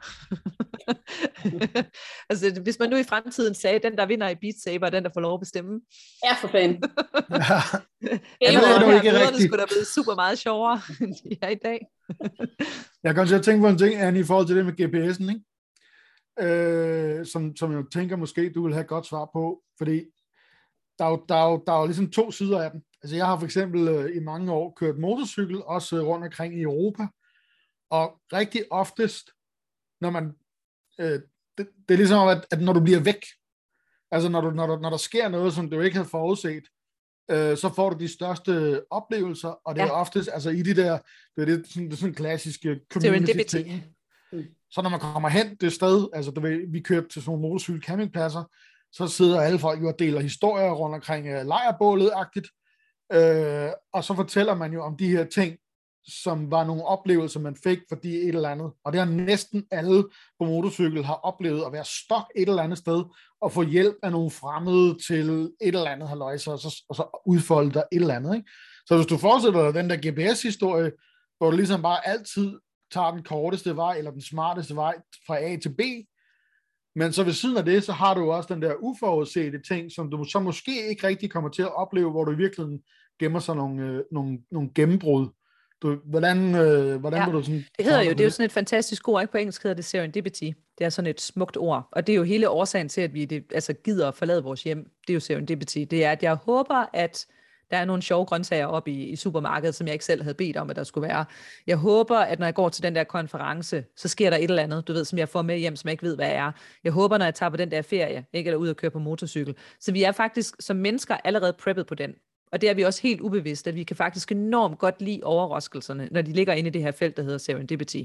altså, hvis man nu i fremtiden sagde, den der vinder i Beat Saber, er den der får lov at bestemme. Ja, for fanden. ja. Det er jo ikke rigtigt. Det skulle da blive super meget sjovere, end de er i dag. jeg kan også tænke på en ting, Anne, i forhold til det med GPS'en, ikke? Øh, som, som jeg tænker måske, du vil have et godt svar på, fordi der er, jo, der, er jo, der er jo ligesom to sider af den. Altså jeg har for eksempel øh, i mange år kørt motorcykel, også øh, rundt omkring i Europa, og rigtig oftest, når man, øh, det, det er ligesom, at, at når du bliver væk, altså når, du, når, der, når der sker noget, som du ikke havde forudset, øh, så får du de største oplevelser, og det ja. er oftest, altså i de der, det er, det, sådan, det er sådan klassiske community ting. Så når man kommer hen det sted, altså du ved, vi kørte til sådan nogle motorcykel campingpladser, så sidder alle folk jo og deler historier rundt omkring uh, lejrbålet-agtigt, øh, og så fortæller man jo om de her ting, som var nogle oplevelser, man fik, fordi et eller andet, og det har næsten alle på motorcykel har oplevet at være stok et eller andet sted, og få hjælp af nogle fremmede til et eller andet haløjse, og så, og så udfolde dig et eller andet. Ikke? Så hvis du fortsætter dig den der GPS-historie, hvor du ligesom bare altid tager den korteste vej, eller den smarteste vej fra A til B, men så ved siden af det, så har du også den der uforudsete ting, som du så måske ikke rigtig kommer til at opleve, hvor du i virkeligheden gemmer sig nogle, øh, nogle, nogle gennembrud. Du, hvordan øh, hvordan ja, må du sådan... Det hedder jo, det er jo sådan et fantastisk ord, ikke? På engelsk hedder det serendipity. Det er sådan et smukt ord. Og det er jo hele årsagen til, at vi det, altså gider at forlade vores hjem. Det er jo serendipity. Det er, at jeg håber, at der er nogle sjove grøntsager op i, i supermarkedet, som jeg ikke selv havde bedt om, at der skulle være. Jeg håber, at når jeg går til den der konference, så sker der et eller andet, du ved, som jeg får med hjem, som jeg ikke ved, hvad er. Jeg håber, når jeg tager på den der ferie, ikke eller ud og køre på motorcykel. Så vi er faktisk som mennesker allerede preppet på den. Og det er vi også helt ubevidst, at vi kan faktisk enormt godt lide overraskelserne, når de ligger inde i det her felt, der hedder serendipity.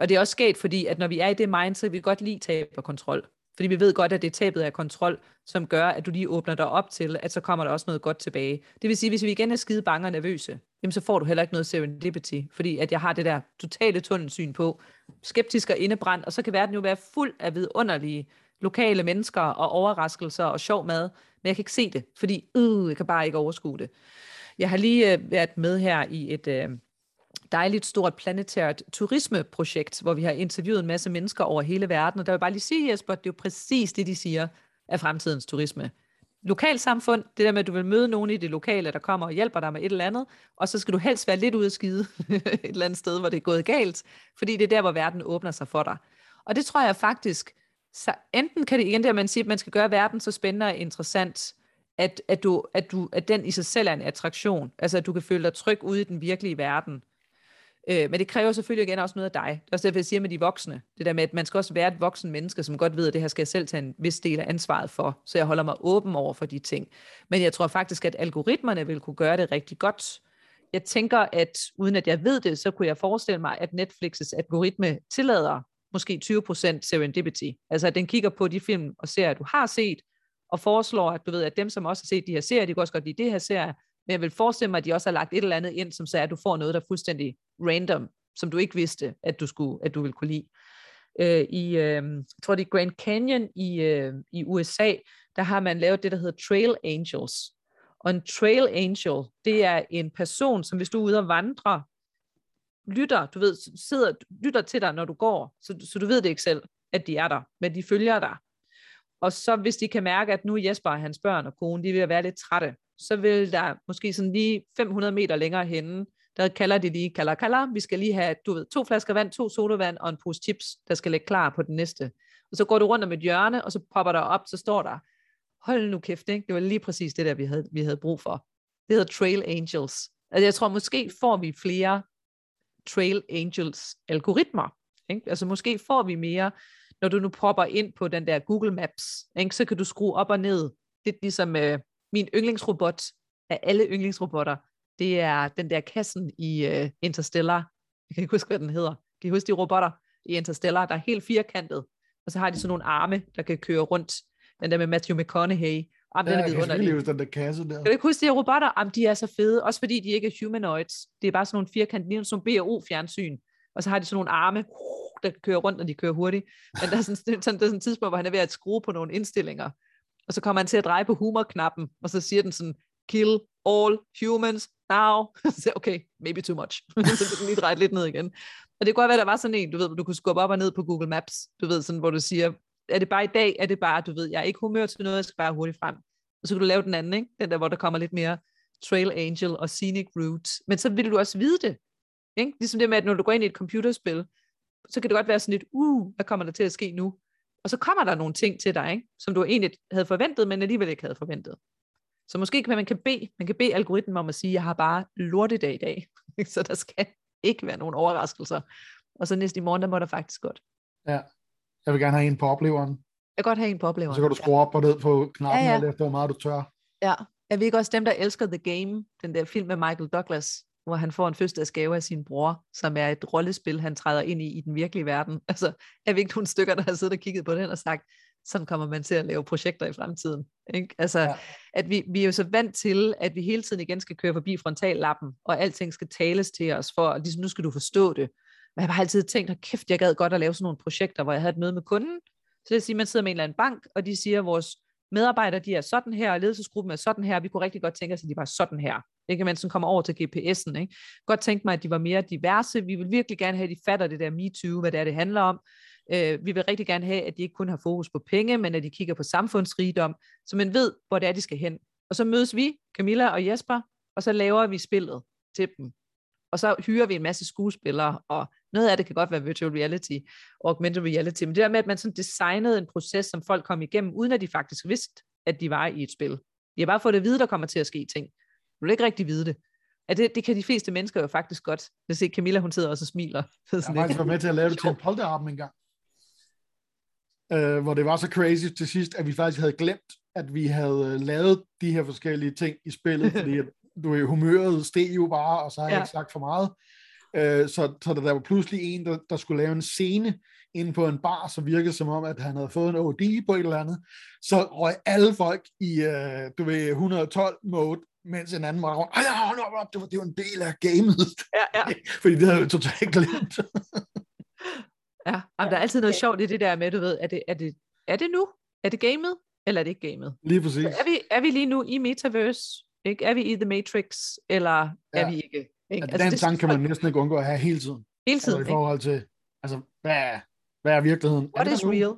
Og det er også sket, fordi at når vi er i det mindset, vi kan vi godt lide tab og kontrol. Fordi vi ved godt, at det er tabet af kontrol, som gør, at du lige åbner dig op til, at så kommer der også noget godt tilbage. Det vil sige, hvis vi igen er skide bange og nervøse, jamen så får du heller ikke noget serendipity, fordi at jeg har det der totale tunnelsyn på, skeptisk og indebrændt, og så kan verden jo være fuld af vidunderlige lokale mennesker og overraskelser og sjov mad, men jeg kan ikke se det, fordi øh, jeg kan bare ikke overskue det. Jeg har lige øh, været med her i et øh, dejligt stort planetært turismeprojekt, hvor vi har interviewet en masse mennesker over hele verden, og der vil jeg bare lige sige, Jesper, det er jo præcis det, de siger af fremtidens turisme. Lokalsamfund, det der med, at du vil møde nogen i det lokale, der kommer og hjælper dig med et eller andet, og så skal du helst være lidt ude at skide et eller andet sted, hvor det er gået galt, fordi det er der, hvor verden åbner sig for dig. Og det tror jeg faktisk, så enten kan det igen der, man siger, at man skal gøre verden så spændende og interessant, at, at, du, at, du, at den i sig selv er en attraktion. Altså, at du kan føle dig tryg ude i den virkelige verden. Øh, men det kræver selvfølgelig igen også noget af dig. Det er også derfor, jeg siger med de voksne. Det der med, at man skal også være et voksen menneske, som godt ved, at det her skal jeg selv tage en vis del af ansvaret for. Så jeg holder mig åben over for de ting. Men jeg tror faktisk, at algoritmerne vil kunne gøre det rigtig godt. Jeg tænker, at uden at jeg ved det, så kunne jeg forestille mig, at Netflix's algoritme tillader måske 20% serendipity. Altså at den kigger på de film og serier, du har set, og foreslår, at du ved, at dem, som også har set de her serier, de kan også godt lide det her serie, men jeg vil forestille mig, at de også har lagt et eller andet ind, som så er, at du får noget, der er fuldstændig random, som du ikke vidste, at du, skulle, at du ville kunne lide. Øh, I, øh, jeg tror det er Grand Canyon i, øh, i USA, der har man lavet det, der hedder Trail Angels. Og en Trail Angel, det er en person, som hvis du er ude og vandre, lytter, du ved, sidder, lytter til dig, når du går, så, så du ved det ikke selv, at de er der, men de følger dig. Og så hvis de kan mærke, at nu Jesper og hans børn og kone, de vil være lidt trætte, så vil der måske sådan lige 500 meter længere henne, der kalder de lige, kalder, kalder, vi skal lige have, du ved, to flasker vand, to sodavand og en pose chips, der skal ligge klar på den næste. Og så går du rundt om et hjørne, og så popper der op, så står der, hold nu kæft, ikke? det var lige præcis det der, vi havde, vi havde brug for. Det hedder Trail Angels. Altså jeg tror, måske får vi flere Trail Angels algoritmer. Ikke? Altså måske får vi mere, når du nu propper ind på den der Google Maps, ikke? så kan du skrue op og ned. Det er ligesom øh, min yndlingsrobot af alle yndlingsrobotter, det er den der kassen i øh, Interstellar. Jeg kan ikke huske, hvad den hedder. Kan I huske de robotter i Interstellar, der er helt firkantet, og så har de sådan nogle arme, der kan køre rundt. Den der med Matthew McConaughey. Jamen, ja, den er jeg kan den der kasse der. Kan du ikke huske de her robotter? Jamen, de er så fede, også fordi de ikke er humanoids. Det er bare sådan nogle er sådan nogle BO-fjernsyn. Og så har de sådan nogle arme, der kører rundt, når de kører hurtigt. Men der er sådan, sådan, der er sådan et tidspunkt, hvor han er ved at skrue på nogle indstillinger. Og så kommer han til at dreje på humorknappen, og så siger den sådan, kill all humans now. så okay, maybe too much. så du kan lige dreje lidt ned igen. Og det kunne godt være, der var sådan en, du ved, du kunne skubbe op og ned på Google Maps, du ved, sådan, hvor du siger, er det bare i dag, er det bare, du ved, jeg er ikke humør til noget, jeg skal bare hurtigt frem. Og så kan du lave den anden, ikke? den der, hvor der kommer lidt mere Trail Angel og Scenic Route. Men så vil du også vide det. Ikke? Ligesom det med, at når du går ind i et computerspil, så kan det godt være sådan lidt, uh, hvad kommer der til at ske nu? Og så kommer der nogle ting til dig, ikke? som du egentlig havde forventet, men alligevel ikke havde forventet. Så måske kan man kan bede, man kan bede algoritmen om at sige, jeg har bare lortedag i dag, så der skal ikke være nogen overraskelser. Og så næste i morgen, der må der faktisk godt. Ja, jeg vil gerne have en på opleveren. Jeg vil godt have en på opleveren. Så kan du skrue op og ned på knappen, ja, ja. efter hvor meget du tør. Ja, er vi ikke også dem, der elsker The Game, den der film med Michael Douglas, hvor han får en fødselsdagsgave af sin bror, som er et rollespil, han træder ind i i den virkelige verden. Altså, er vi ikke nogle stykker, der har siddet og kigget på den og sagt, sådan kommer man til at lave projekter i fremtiden. Ikke? Altså, ja. at vi, vi er jo så vant til, at vi hele tiden igen skal køre forbi frontallappen, og alting skal tales til os, for ligesom, nu skal du forstå det. Men jeg har altid tænkt, at kæft, jeg gad godt at lave sådan nogle projekter, hvor jeg havde et møde med kunden. Så det vil sige, at man sidder med en eller anden bank, og de siger, at vores medarbejdere, de er sådan her, og ledelsesgruppen er sådan her, vi kunne rigtig godt tænke os, at de var sådan her. Ikke? Man sådan kommer over til GPS'en. Ikke? Godt tænke mig, at de var mere diverse. Vi vil virkelig gerne have, at de fatter det der MeToo, hvad det er, det handler om. Øh, vi vil rigtig gerne have, at de ikke kun har fokus på penge, men at de kigger på samfundsrigdom, så man ved, hvor det er, de skal hen. Og så mødes vi, Camilla og Jesper, og så laver vi spillet til dem. Og så hyrer vi en masse skuespillere, og noget af det kan godt være virtual reality augmented reality, men det der med, at man sådan designede en proces, som folk kom igennem, uden at de faktisk vidste, at de var i et spil. De har bare fået at vide, der kommer til at ske ting. Du vil ikke rigtig vide det. At det, det kan de fleste mennesker jo faktisk godt. Jeg ser Camilla, hun sidder også og smiler. Jeg har faktisk været med til at lave det til en polterarben engang øh, hvor det var så crazy til sidst, at vi faktisk havde glemt, at vi havde lavet de her forskellige ting i spillet, fordi du er humøret steg jo bare, og så har jeg ja. ikke sagt for meget. Øh, så, så der var pludselig en, der, der skulle lave en scene inde på en bar, så virkede som om, at han havde fået en OD på et eller andet. Så røg alle folk i, øh, du ved, 112 mode, mens en anden var rundt, ej, hold op, det var, det var en del af gamet. Ja, ja. Fordi det havde jeg totalt glemt. Ja, og der er altid noget sjovt i det der med, du ved, er det, er det, er det nu? Er det gamet? Eller er det ikke gamet? Lige præcis. er, vi, er vi lige nu i Metaverse? Ikke? Er vi i The Matrix? Eller ja. er vi ikke? Ikke? Altså, den det, sang kan man næsten ikke undgå at have hele tiden. Hele tiden, altså, I forhold til, altså, hvad er, hvad er virkeligheden? What er is real?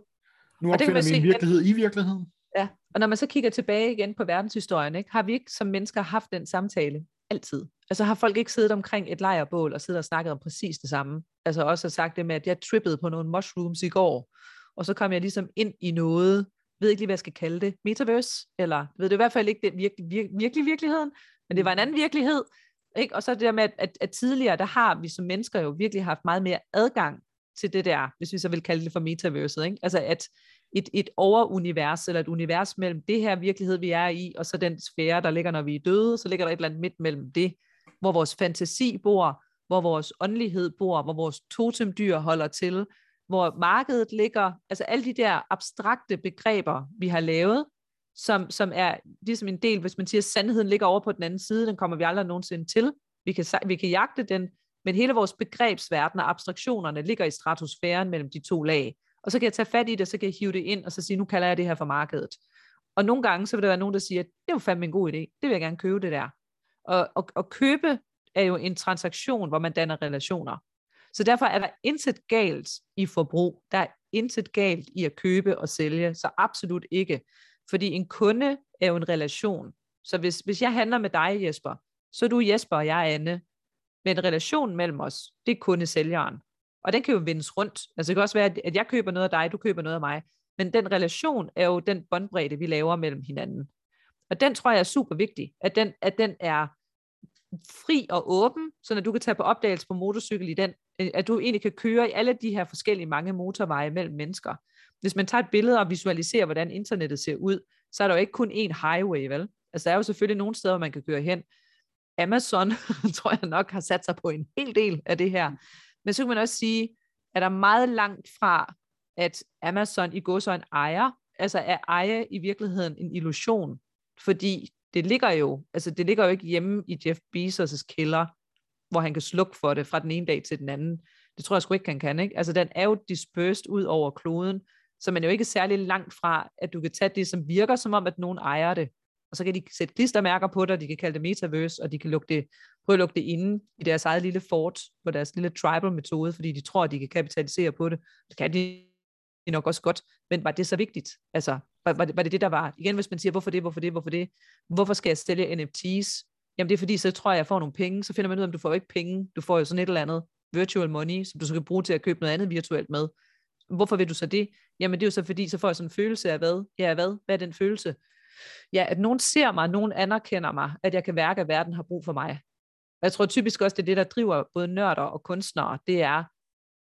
Nu opfinder vi en virkelighed at, i virkeligheden. Ja, og når man så kigger tilbage igen på verdenshistorien, ikke, har vi ikke som mennesker haft den samtale altid? Altså har folk ikke siddet omkring et lejrbål og siddet og snakket om præcis det samme? Altså også har sagt det med, at jeg trippede på nogle mushrooms i går, og så kom jeg ligesom ind i noget, ved ikke lige, hvad jeg skal kalde det, metaverse, eller ved det i hvert fald ikke den virkelig, vir, virkelig virkeligheden, men det var en anden virkelighed, ikke? Og så det der med, at, at, at tidligere, der har vi som mennesker jo virkelig haft meget mere adgang til det der, hvis vi så vil kalde det for metaverset, ikke? Altså at et, et overunivers, eller et univers mellem det her virkelighed, vi er i, og så den sfære, der ligger, når vi er døde, så ligger der et eller andet midt mellem det, hvor vores fantasi bor, hvor vores åndelighed bor, hvor vores totemdyr holder til, hvor markedet ligger, altså alle de der abstrakte begreber, vi har lavet, som, som er ligesom en del, hvis man siger, at sandheden ligger over på den anden side, den kommer vi aldrig nogensinde til. Vi kan, vi kan jagte den, men hele vores begrebsverden og abstraktionerne ligger i stratosfæren mellem de to lag. Og så kan jeg tage fat i det, så kan jeg hive det ind, og så sige, nu kalder jeg det her for markedet. Og nogle gange, så vil der være nogen, der siger, det er jo fandme en god idé, det vil jeg gerne købe det der. Og, og, og købe er jo en transaktion, hvor man danner relationer. Så derfor er der intet galt i forbrug. Der er intet galt i at købe og sælge, så absolut ikke. Fordi en kunde er jo en relation. Så hvis, hvis jeg handler med dig, Jesper, så er du Jesper, og jeg er Anne. Men relation mellem os, det er kunde-sælgeren. Og den kan jo vendes rundt. Altså det kan også være, at jeg køber noget af dig, du køber noget af mig. Men den relation er jo den båndbredde, vi laver mellem hinanden. Og den tror jeg er super vigtig, at den, at den er fri og åben, så du kan tage på opdagelse på motorcykel i den, øh, at du egentlig kan køre i alle de her forskellige mange motorveje mellem mennesker. Hvis man tager et billede og visualiserer, hvordan internettet ser ud, så er der jo ikke kun én highway, vel? Altså der er jo selvfølgelig nogle steder, hvor man kan køre hen. Amazon, tror jeg nok, har sat sig på en hel del af det her. Men så kan man også sige, at der er meget langt fra, at Amazon i går så en ejer, altså er ejer i virkeligheden en illusion, fordi det ligger jo, altså det ligger jo ikke hjemme i Jeff Bezos' kælder, hvor han kan slukke for det fra den ene dag til den anden. Det tror jeg sgu ikke, han kan, ikke? Altså den er jo dispersed ud over kloden, så man er jo ikke særlig langt fra, at du kan tage det, som virker som om, at nogen ejer det, og så kan de sætte klistermærker på det, de kan kalde det metaverse, og de kan lukke det, prøve at lukke det inde i deres eget lille fort, på deres lille tribal metode, fordi de tror, at de kan kapitalisere på det. Det kan de nok også godt, men var det så vigtigt? Altså, var, var, det, var det det, der var? Igen, hvis man siger, hvorfor det, hvorfor det, hvorfor det? Hvorfor skal jeg sælge NFTs? Jamen det er fordi, så tror jeg, jeg får nogle penge, så finder man ud af, om du får ikke penge, du får jo sådan et eller andet virtual money, som du så kan bruge til at købe noget andet virtuelt med. Hvorfor vil du så det? Jamen det er jo så fordi, så får jeg sådan en følelse af hvad? Ja, hvad? Hvad er den følelse? Ja, at nogen ser mig, nogen anerkender mig, at jeg kan værke, at verden har brug for mig. Og jeg tror typisk også, det er det, der driver både nørder og kunstnere, det er,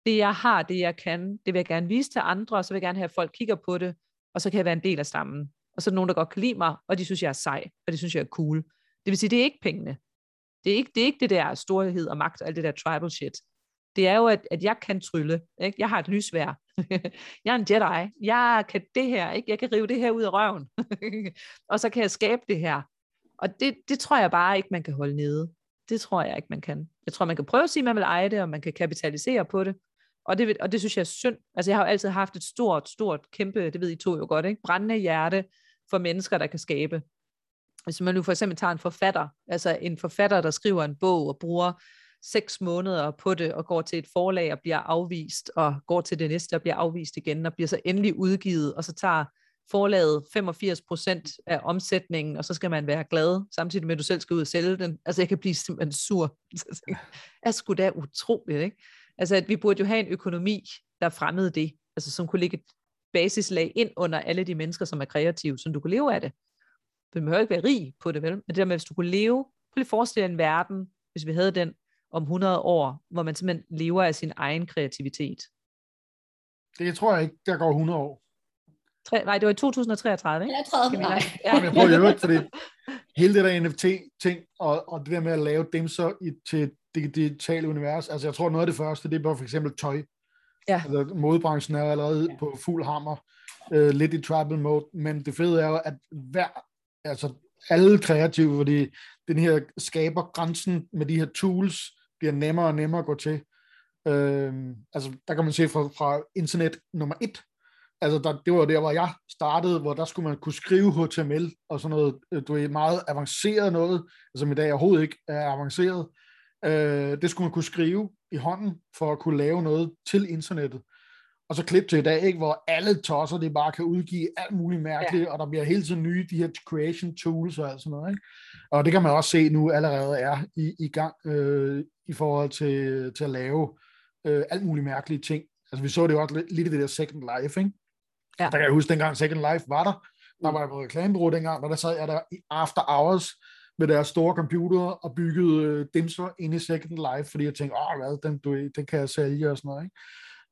det jeg har, det jeg kan, det vil jeg gerne vise til andre, og så vil jeg gerne have, at folk kigger på det, og så kan jeg være en del af stammen. Og så er der nogen, der godt kan lide mig, og de synes, jeg er sej, og de synes, jeg er cool. Det vil sige, det er ikke pengene. Det er ikke det, er ikke det der storhed og magt og alt det der tribal shit. Det er jo, at, at jeg kan trylle. Ikke? Jeg har et lysvær. jeg er en Jedi. Jeg kan det her. Ikke? Jeg kan rive det her ud af røven. og så kan jeg skabe det her. Og det, det tror jeg bare ikke, man kan holde nede. Det tror jeg ikke, man kan. Jeg tror, man kan prøve at sige, at man vil eje det, og man kan kapitalisere på det. Og det, og det synes jeg er synd. Altså jeg har jo altid haft et stort, stort, kæmpe, det ved I to jo godt, ikke? brændende hjerte for mennesker, der kan skabe. Hvis man nu for eksempel tager en forfatter, altså en forfatter, der skriver en bog og bruger seks måneder på det, og går til et forlag og bliver afvist, og går til det næste og bliver afvist igen, og bliver så endelig udgivet, og så tager forlaget 85% af omsætningen, og så skal man være glad, samtidig med, at du selv skal ud og sælge den. Altså, jeg kan blive simpelthen sur. Jeg skulle da utroligt, ikke? Altså, at vi burde jo have en økonomi, der fremmede det, altså som kunne ligge et basislag ind under alle de mennesker, som er kreative, så du kunne leve af det. Du behøver ikke være rig på det, vel? Men det der med, hvis du kunne leve, prøv lige forestille en verden, hvis vi havde den om 100 år, hvor man simpelthen lever af sin egen kreativitet. Det tror jeg ikke, der går 100 år. Tre, nej, det var i 2033, ikke? Jeg tror, nej. Ja. Jeg prøver at øvrigt, fordi hele det der NFT-ting, og, og det der med at lave dem så i, til det digitale univers, altså jeg tror noget af det første, det er for eksempel tøj. Ja. Altså, modebranchen er allerede ja. på fuld hammer, øh, lidt i tribal mode, men det fede er jo, at hver, altså alle kreative, fordi den her skaber grænsen med de her tools, bliver nemmere og nemmere at gå til. Øh, altså, der kan man se fra, fra internet nummer et, altså der, det var der, hvor jeg startede, hvor der skulle man kunne skrive HTML og sådan noget, øh, du er meget avanceret noget, som i dag overhovedet ikke er avanceret. Øh, det skulle man kunne skrive i hånden, for at kunne lave noget til internettet. Og så klip til i dag, ikke, hvor alle tosser, det bare kan udgive alt muligt mærkeligt, ja. og der bliver hele tiden nye, de her creation tools og alt sådan noget. Ikke? Og det kan man også se nu allerede er i, i gang øh, i forhold til, til at lave øh, alt muligt mærkelige ting. Altså vi så det jo også lidt, lidt i det der Second Life, ikke? Ja. Der kan jeg huske, dengang Second Life var der, der var jeg på reklamebureau dengang, og der sad jeg der i after hours med deres store computer og byggede øh, dimser ind i Second Life, fordi jeg tænkte, åh, hvad, den, du, den kan jeg sælge og sådan noget, ikke?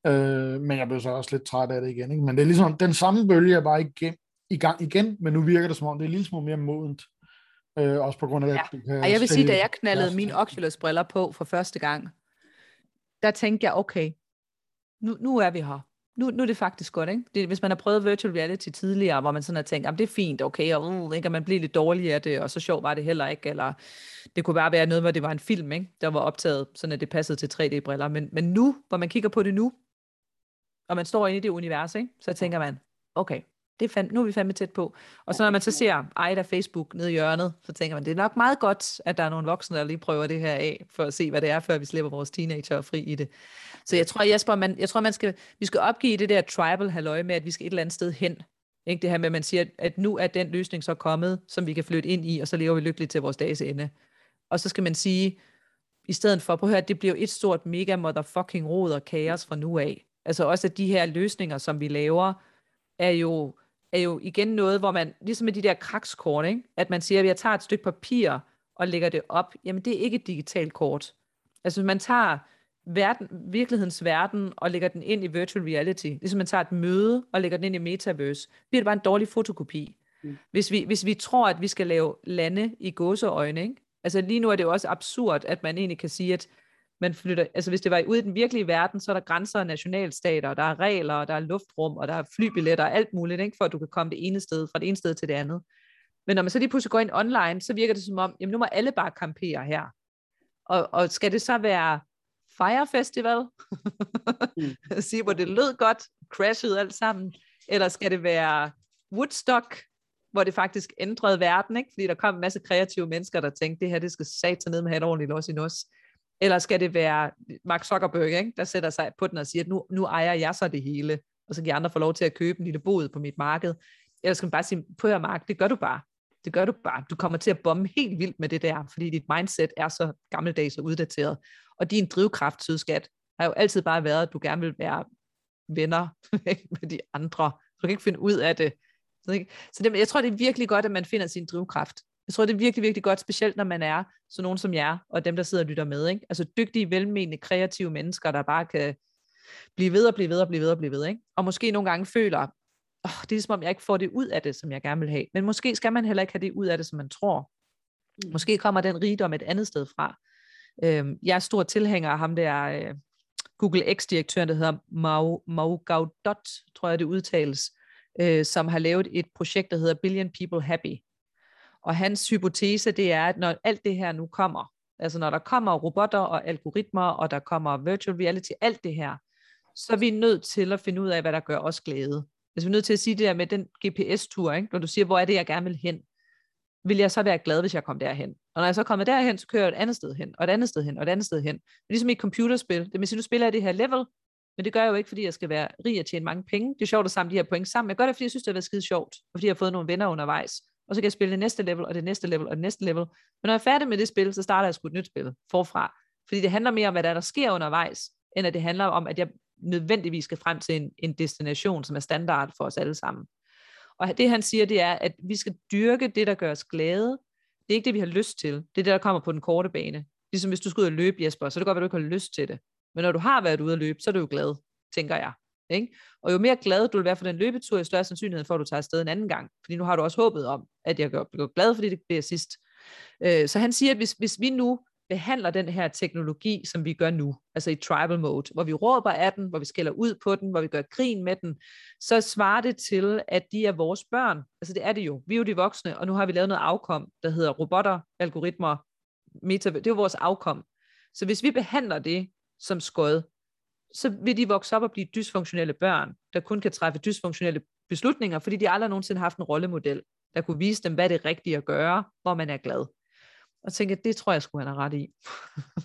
Øh, men jeg blev så også lidt træt af det igen, ikke? Men det er ligesom, den samme bølge er bare igen, i gang igen, men nu virker det som om, det er lidt smule mere modent. Øh, også på grund af, at Ja. du kan Og jeg vil sige, da jeg knaldede deres- mine Oculus-briller på for første gang, der tænkte jeg, okay, nu, nu er vi her. Nu, nu er det faktisk godt, ikke? Det, hvis man har prøvet virtual reality tidligere, hvor man sådan har tænkt, det er fint, okay, og, uh, ikke, og man bliver lidt dårlig af det, og så sjov var det heller ikke, eller det kunne bare være noget, hvor det var en film, ikke? der var optaget, sådan at det passede til 3D-briller. Men, men nu, hvor man kigger på det nu, og man står inde i det univers, ikke? så tænker man, okay, det er fand, nu er vi fandme tæt på. Og så når man så ser Ejda Facebook nede i hjørnet, så tænker man, det er nok meget godt, at der er nogle voksne, der lige prøver det her af, for at se, hvad det er, før vi slipper vores teenager fri i det. Så jeg tror, Jesper, man, jeg tror, man skal, vi skal opgive det der tribal halløj med, at vi skal et eller andet sted hen. Ikke det her med, at man siger, at nu er den løsning så kommet, som vi kan flytte ind i, og så lever vi lykkeligt til vores dages ende. Og så skal man sige, i stedet for, prøv at høre, det bliver et stort mega motherfucking rod og kaos fra nu af. Altså også at de her løsninger, som vi laver, er jo, er jo igen noget, hvor man, ligesom med de der krakskort, ikke? at man siger, at jeg tager et stykke papir og lægger det op, jamen det er ikke et digitalt kort. Altså man tager verden, virkelighedens verden og lægger den ind i virtual reality, ligesom man tager et møde og lægger den ind i metaverse, bliver det bare en dårlig fotokopi. Mm. Hvis, vi, hvis vi tror, at vi skal lave lande i gåseøjne, ikke? altså lige nu er det jo også absurd, at man egentlig kan sige, at man flytter, altså hvis det var ude i den virkelige verden, så er der grænser af nationalstater, og der er regler, og der er luftrum, og der er flybilletter og alt muligt, ikke? for at du kan komme det ene sted, fra det ene sted til det andet. Men når man så lige pludselig går ind online, så virker det som om, jamen nu må alle bare campere her. Og, og skal det så være Fire Festival? Mm. Sige, hvor det lød godt, crashede alt sammen. Eller skal det være Woodstock, hvor det faktisk ændrede verden, ikke? fordi der kom en masse kreative mennesker, der tænkte, det her det skal satan ned med at have et ordentligt los i nos. Eller skal det være Mark Zuckerberg, ikke? der sætter sig på den og siger, at nu, nu ejer jeg så det hele, og så kan de andre få lov til at købe en lille bod på mit marked. Eller skal man bare sige, på her Mark, det gør du bare. Det gør du bare. Du kommer til at bombe helt vildt med det der, fordi dit mindset er så gammeldags og uddateret. Og din drivkraft, sydskat, har jo altid bare været, at du gerne vil være venner med de andre. Du kan ikke finde ud af det. Så, ikke? så det, jeg tror, det er virkelig godt, at man finder sin drivkraft. Jeg tror, det er virkelig, virkelig godt, specielt når man er så nogen som jer, og dem, der sidder og lytter med. Ikke? Altså dygtige, velmenende, kreative mennesker, der bare kan blive ved og blive ved og blive ved og blive ved. Ikke? Og måske nogle gange føler, oh, det er som om, jeg ikke får det ud af det, som jeg gerne vil have. Men måske skal man heller ikke have det ud af det, som man tror. Mm. Måske kommer den rigdom et andet sted fra. Øhm, jeg er stor tilhænger af ham der, øh, Google X-direktøren, der hedder Mau, Mau Gaudot, tror jeg det udtales, øh, som har lavet et projekt, der hedder Billion People Happy. Og hans hypotese, det er, at når alt det her nu kommer, altså når der kommer robotter og algoritmer, og der kommer virtual reality, alt det her, så er vi nødt til at finde ud af, hvad der gør os glæde. Altså vi er nødt til at sige det der med den GPS-tur, ikke? når du siger, hvor er det, jeg gerne vil hen, vil jeg så være glad, hvis jeg kom derhen. Og når jeg så kommer derhen, så kører jeg et andet sted hen, og et andet sted hen, og et andet sted hen. Det er ligesom i et computerspil. Det vil sige, du spiller jeg det her level, men det gør jeg jo ikke, fordi jeg skal være rig og tjene mange penge. Det er sjovt at samle de her point sammen. Jeg gør det, fordi jeg synes, det har været skide sjovt, og fordi jeg har fået nogle venner undervejs. Og så kan jeg spille det næste level, og det næste level, og det næste level. Men når jeg er færdig med det spil, så starter jeg sgu et nyt spil forfra. Fordi det handler mere om, hvad der, er, der sker undervejs, end at det handler om, at jeg nødvendigvis skal frem til en, en destination, som er standard for os alle sammen. Og det han siger, det er, at vi skal dyrke det, der gør os glade. Det er ikke det, vi har lyst til. Det er det, der kommer på den korte bane. Ligesom hvis du skal ud og løbe, Jesper, så er det godt, at du ikke har lyst til det. Men når du har været ude at løbe, så er du jo glad, tænker jeg. Ikke? Og jo mere glad du vil være for den løbetur, jo større sandsynlighed for, at du tager afsted en anden gang. Fordi nu har du også håbet om, at jeg bliver glad, fordi det bliver sidst. Øh, så han siger, at hvis, hvis vi nu behandler den her teknologi, som vi gør nu, altså i tribal mode, hvor vi råber af den, hvor vi skælder ud på den, hvor vi gør grin med den, så svarer det til, at de er vores børn. Altså det er det jo. Vi er jo de voksne, og nu har vi lavet noget afkom, der hedder robotter, algoritmer, meta, det er jo vores afkom. Så hvis vi behandler det som skød, så vil de vokse op og blive dysfunktionelle børn, der kun kan træffe dysfunktionelle beslutninger, fordi de aldrig nogensinde har haft en rollemodel, der kunne vise dem, hvad det er rigtigt at gøre, hvor man er glad. Og tænke, det tror jeg skulle han have ret i.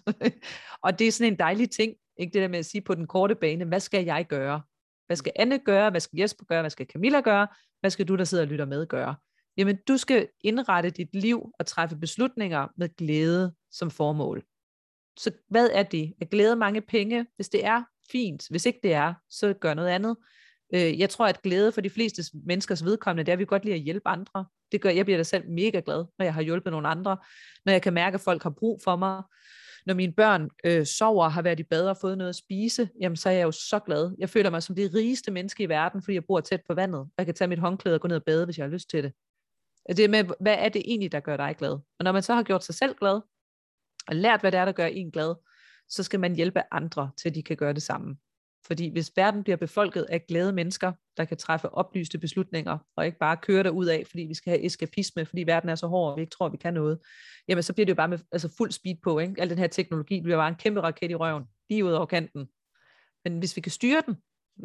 og det er sådan en dejlig ting, ikke det der med at sige på den korte bane, hvad skal jeg gøre? Hvad skal Anne gøre? Hvad skal Jesper gøre? Hvad skal Camilla gøre? Hvad skal du, der sidder og lytter med, gøre? Jamen, du skal indrette dit liv og træffe beslutninger med glæde som formål. Så hvad er det? At glæde mange penge? Hvis det er fint. Hvis ikke det er, så gør noget andet. Øh, jeg tror, at glæde for de fleste menneskers vedkommende, det er, at vi godt lide at hjælpe andre. Det gør, jeg bliver da selv mega glad, når jeg har hjulpet nogle andre. Når jeg kan mærke, at folk har brug for mig. Når mine børn øh, sover, har været i bad og fået noget at spise, jamen så er jeg jo så glad. Jeg føler mig som det rigeste menneske i verden, fordi jeg bor tæt på vandet. Og jeg kan tage mit håndklæde og gå ned og bade, hvis jeg har lyst til det. Det med, hvad er det egentlig, der gør dig glad? Og når man så har gjort sig selv glad, og lært, hvad det er, der gør en glad, så skal man hjælpe andre til, at de kan gøre det samme. Fordi hvis verden bliver befolket af glade mennesker, der kan træffe oplyste beslutninger, og ikke bare køre ud af, fordi vi skal have eskapisme, fordi verden er så hård, og vi ikke tror, vi kan noget, jamen så bliver det jo bare med altså fuld speed på. Ikke? Al den her teknologi bliver bare en kæmpe raket i røven, lige ud over kanten. Men hvis vi kan styre den,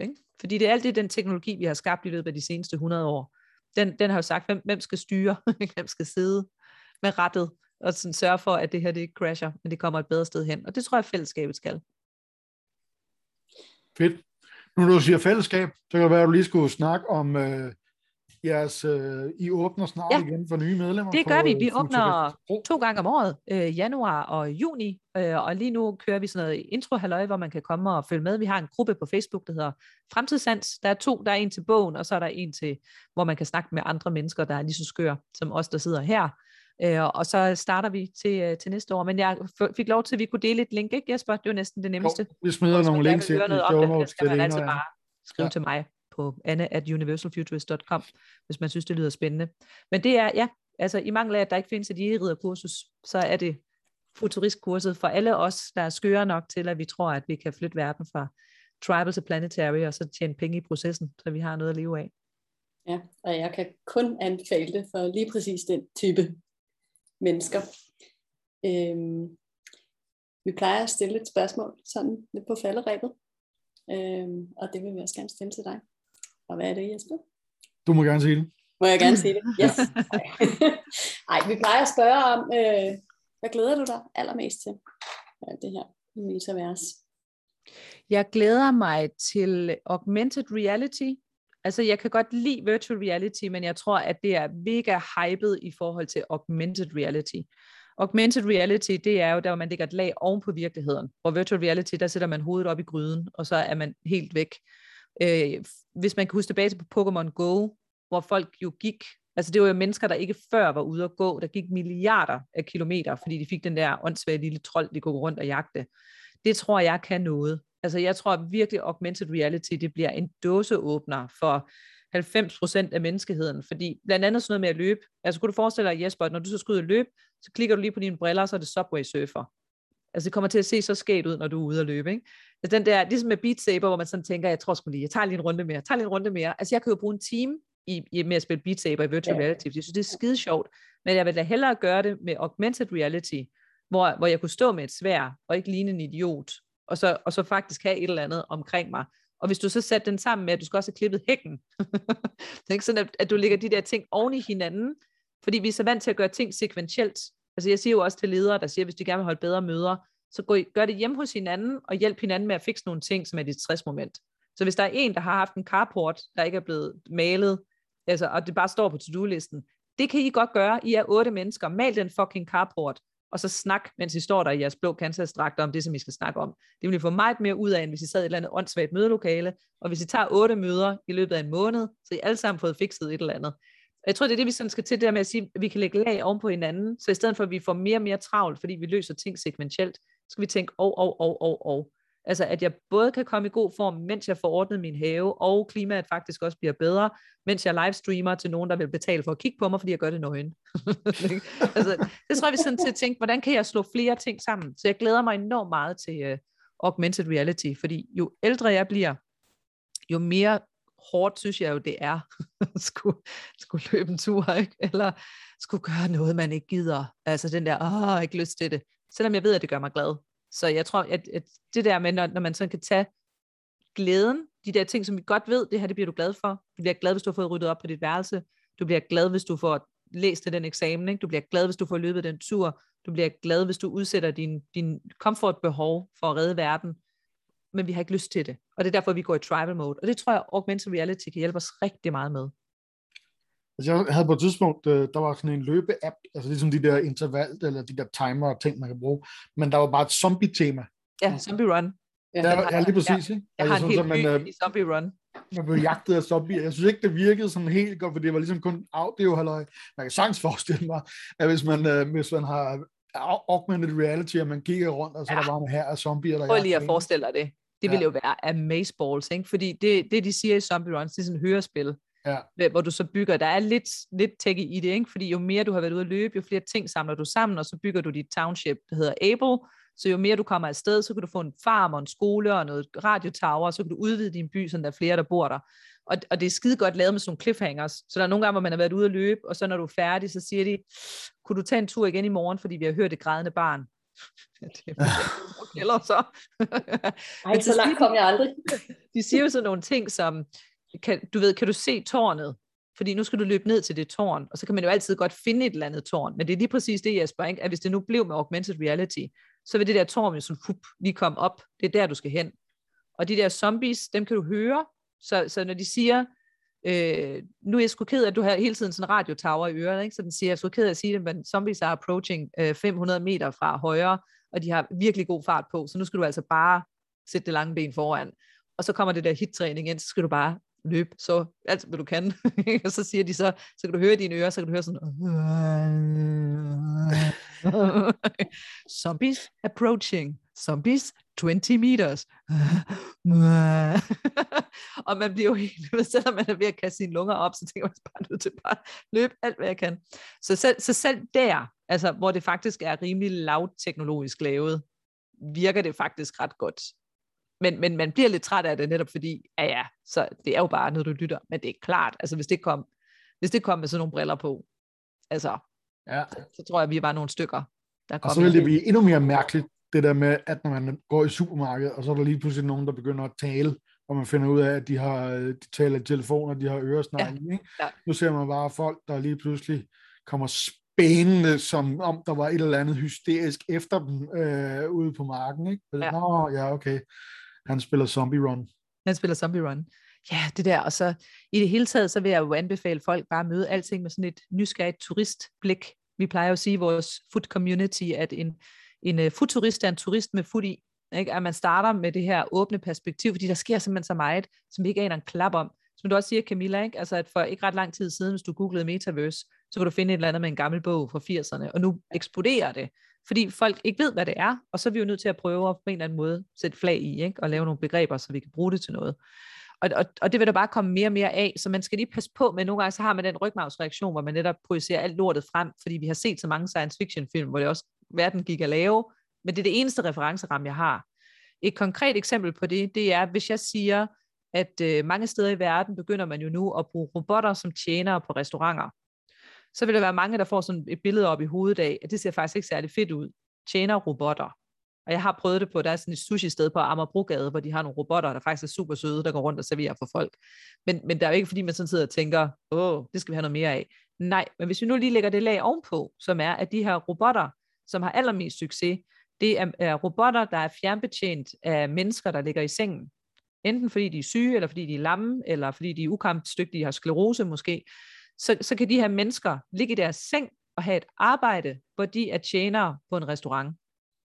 ikke? fordi det er alt det, den teknologi, vi har skabt i løbet af de seneste 100 år, den, den har jo sagt, hvem, hvem skal styre, hvem skal sidde med rettet, og sådan sørge for, at det her det ikke crasher, men det kommer et bedre sted hen. Og det tror jeg, fællesskabet skal. Fedt. Nu når du siger fællesskab, så kan det være, at du lige skulle snakke om øh, jeres, øh, I åbner snart ja. igen for nye medlemmer. Det gør på, vi. Vi åbner to gange om året, øh, januar og juni, øh, og lige nu kører vi sådan noget intro halløj, hvor man kan komme og følge med. Vi har en gruppe på Facebook, der hedder Fremtidssans. Der er to, der er en til bogen, og så er der en til, hvor man kan snakke med andre mennesker, der er lige så skør som os, der sidder her. Øh, og så starter vi til, øh, til næste år. Men jeg fik lov til, at vi kunne dele et link, ikke Jesper? Det var næsten det nemmeste. Jo, vi smider nogle links ind i show notes. Så skal man altid bare skrive ja. til mig på anne at universalfuturist.com, hvis man synes, det lyder spændende. Men det er, ja, altså i mangel af, at der ikke findes et jægerridderkursus, så er det futuristkurset for alle os, der er skøre nok til, at vi tror, at vi kan flytte verden fra tribal til planetary, og så tjene penge i processen, så vi har noget at leve af. Ja, og jeg kan kun anbefale det for lige præcis den type mennesker. Øhm, vi plejer at stille et spørgsmål sådan lidt på falderæbet, øhm, og det vil vi også gerne stille til dig. Og hvad er det, Jesper? Du må gerne sige det. Må jeg gerne sige det? Yes. Ej, vi plejer at spørge om, øh, hvad glæder du dig allermest til? Ja, det her metaverse. Jeg glæder mig til augmented reality, Altså, jeg kan godt lide virtual reality, men jeg tror, at det er mega hyped i forhold til augmented reality. Augmented reality, det er jo der, hvor man lægger et lag oven på virkeligheden. Hvor virtual reality, der sætter man hovedet op i gryden, og så er man helt væk. Øh, hvis man kan huske tilbage til Pokémon Go, hvor folk jo gik, altså det var jo mennesker, der ikke før var ude at gå, der gik milliarder af kilometer, fordi de fik den der åndssvage lille trold, de kunne gå rundt og jagte. Det tror jeg kan noget. Altså jeg tror virkelig, augmented reality, det bliver en dåseåbner for 90% af menneskeheden, fordi blandt andet sådan noget med at løbe, altså kunne du forestille dig, Jesper, at når du så skal ud og løbe, så klikker du lige på dine briller, så er det Subway Surfer. Altså det kommer til at se så skægt ud, når du er ude at løbe, ikke? Altså den der, ligesom med Beat Saber, hvor man sådan tænker, jeg tror sgu lige, jeg tager lige en runde mere, jeg tager lige en runde mere. Altså jeg kan jo bruge en time i, i, med at spille Beat Saber i virtual ja. reality, jeg synes, det er skide sjovt, men jeg vil da hellere gøre det med augmented reality, hvor, hvor jeg kunne stå med et svær, og ikke ligne en idiot, og så, og så faktisk have et eller andet omkring mig. Og hvis du så sætter den sammen med, at du skal også have klippet hækken, det er ikke sådan, at, at du lægger de der ting oven i hinanden, fordi vi er så vant til at gøre ting sekventielt. Altså jeg siger jo også til ledere, der siger, at hvis de gerne vil holde bedre møder, så gå, gør det hjemme hos hinanden, og hjælp hinanden med at fikse nogle ting, som er dit stressmoment. Så hvis der er en, der har haft en carport, der ikke er blevet malet, altså, og det bare står på to-do-listen, det kan I godt gøre. I er otte mennesker. Mal den fucking carport og så snak, mens I står der i jeres blå kansasdragter om det, som I skal snakke om. Det vil I få meget mere ud af, end hvis I sad i et eller andet åndssvagt mødelokale, og hvis I tager otte møder i løbet af en måned, så I alle sammen fået fikset et eller andet. Og jeg tror, det er det, vi sådan skal til der med at sige, at vi kan lægge lag oven på hinanden, så i stedet for, at vi får mere og mere travlt, fordi vi løser ting sekventielt, så skal vi tænke, og, og, og, og, og. Altså at jeg både kan komme i god form, mens jeg får ordnet min have, og klimaet faktisk også bliver bedre, mens jeg livestreamer til nogen, der vil betale for at kigge på mig, fordi jeg gør det nøgen. altså, det tror jeg, vi sådan til at tænke, hvordan kan jeg slå flere ting sammen? Så jeg glæder mig enormt meget til uh, augmented reality, fordi jo ældre jeg bliver, jo mere hårdt synes jeg jo, det er at skulle, skulle løbe en tur, ikke? eller skulle gøre noget, man ikke gider. Altså den der, åh, jeg har ikke lyst til det. Selvom jeg ved, at det gør mig glad. Så jeg tror, at, at det der med, når, når man sådan kan tage glæden, de der ting, som vi godt ved, det her det bliver du glad for. Du bliver glad, hvis du har fået ryddet op på dit værelse. Du bliver glad, hvis du får læst til den eksamen. Ikke? Du bliver glad, hvis du får løbet den tur. Du bliver glad, hvis du udsætter din, din komfortbehov for at redde verden. Men vi har ikke lyst til det. Og det er derfor, vi går i tribal mode. Og det tror jeg, augmented reality kan hjælpe os rigtig meget med. Altså jeg havde på et tidspunkt, øh, der var sådan en løbe-app, altså ligesom de der interval, eller de der timer og ting, man kan bruge, men der var bare et zombie-tema. Ja, zombie run. Ja, ja, ja lige præcis. Ikke? Jeg har Altså, en sådan, helt man, øh, i Zombie Run. man blev jagtet af zombier. Jeg synes ikke, det virkede sådan helt godt, for det var ligesom kun audio, halløj. Man kan sagtens forestille mig, at hvis man, øh, hvis man har au- augmented reality, og man kigger rundt, og så ja. Ja. der bare en her af zombier, der Prøv lige at en. forestille dig det. Det Ja. ville jo være amazeballs, ikke? Fordi det, det, de siger i Zombie Runs, det er sådan et hørespil, Ja. hvor- hvor du så bygger, der er lidt, lidt tech i det, ikke? Fordi jo mere du har været ude at løbe, jo flere ting samler du sammen, og så bygger du dit township, der hedder Able, så jo mere du kommer afsted, så kan du få en farm og en skole og noget radiotower, og så kan du udvide din by, så der er flere, der bor der. Og, og det er skide godt lavet med sådan nogle cliffhangers. Så der er nogle gange, hvor man har været ude at løbe, og så når du er færdig, så siger de, kunne du tage en tur igen i morgen, fordi vi har hørt det grædende barn. det er eller så. Ej, Men så langt kom jeg aldrig. de siger jo sådan nogle ting som, kan, du ved, kan du se tårnet? Fordi nu skal du løbe ned til det tårn, og så kan man jo altid godt finde et eller andet tårn. Men det er lige præcis det, Jesper, ikke? at hvis det nu blev med augmented reality, så vil det der tårn jo sådan fup, lige komme op. Det er der, du skal hen. Og de der zombies, dem kan du høre. Så, så når de siger, øh, nu er jeg sgu ked af, at du har hele tiden sådan en radiotower i øret, ikke? så den siger, jeg er sgu ked af at sige det, men zombies er approaching øh, 500 meter fra højre, og de har virkelig god fart på, så nu skal du altså bare sætte det lange ben foran. Og så kommer det der hit-træning ind, så skal du bare løb så alt, hvad du kan. og så siger de så, så kan du høre i dine ører, så kan du høre sådan, zombies approaching, zombies 20 meters. og man bliver jo helt, selvom man er ved at kaste sine lunger op, så tænker man bare nødt til bare løbe alt, hvad jeg kan. Så selv, så selv der, altså, hvor det faktisk er rimelig lavteknologisk lavet, virker det faktisk ret godt. Men, men man bliver lidt træt af det netop fordi, ja ja, så det er jo bare noget, du lytter. Men det er klart, altså hvis det kom, hvis det kom med sådan nogle briller på, altså, Ja. så tror jeg, vi er bare nogle stykker, der Og kommer. så vil det blive endnu mere mærkeligt, det der med, at når man går i supermarkedet, og så er der lige pludselig nogen, der begynder at tale, og man finder ud af, at de, har, de taler i telefon, og de har øresnegle. Ja. Ikke? Ja. Nu ser man bare folk, der lige pludselig kommer spændende, som om der var et eller andet hysterisk efter dem øh, ude på marken. Ikke? Ja. Nå, ja, okay. Han spiller Zombie Run. Han spiller Zombie Run. Ja, det der, og så i det hele taget, så vil jeg jo anbefale folk bare at møde alting med sådan et nysgerrigt turistblik. Vi plejer jo at sige i vores food community, at en, en uh, er en turist med food i. Ikke? At man starter med det her åbne perspektiv, fordi der sker simpelthen så meget, som vi ikke aner en klap om. Som du også siger, Camilla, ikke? Altså, at for ikke ret lang tid siden, hvis du googlede Metaverse, så kunne du finde et eller andet med en gammel bog fra 80'erne, og nu eksploderer det, fordi folk ikke ved, hvad det er, og så er vi jo nødt til at prøve at på en eller anden måde sætte flag i, ikke? og lave nogle begreber, så vi kan bruge det til noget. Og, og, og det vil der bare komme mere og mere af, så man skal lige passe på, men nogle gange så har man den rygmavsreaktion, hvor man netop projicerer alt lortet frem, fordi vi har set så mange science fiction film, hvor det også verden gik at lave, men det er det eneste referenceramme, jeg har. Et konkret eksempel på det, det er, hvis jeg siger, at øh, mange steder i verden begynder man jo nu at bruge robotter som tjenere på restauranter. Så vil der være mange, der får sådan et billede op i hovedet af, at det ser faktisk ikke særlig fedt ud. Tjener robotter. Og jeg har prøvet det på, der er sådan et sushi-sted på Amagerbrogade, hvor de har nogle robotter, der faktisk er super søde, der går rundt og serverer for folk. Men, men det er jo ikke, fordi man sådan sidder og tænker, åh, det skal vi have noget mere af. Nej, men hvis vi nu lige lægger det lag ovenpå, som er, at de her robotter, som har allermest succes, det er, er robotter, der er fjernbetjent af mennesker, der ligger i sengen. Enten fordi de er syge, eller fordi de er lamme, eller fordi de er ukampstygtige, har sklerose måske. Så, så kan de her mennesker ligge i deres seng og have et arbejde, hvor de er tjenere på en restaurant.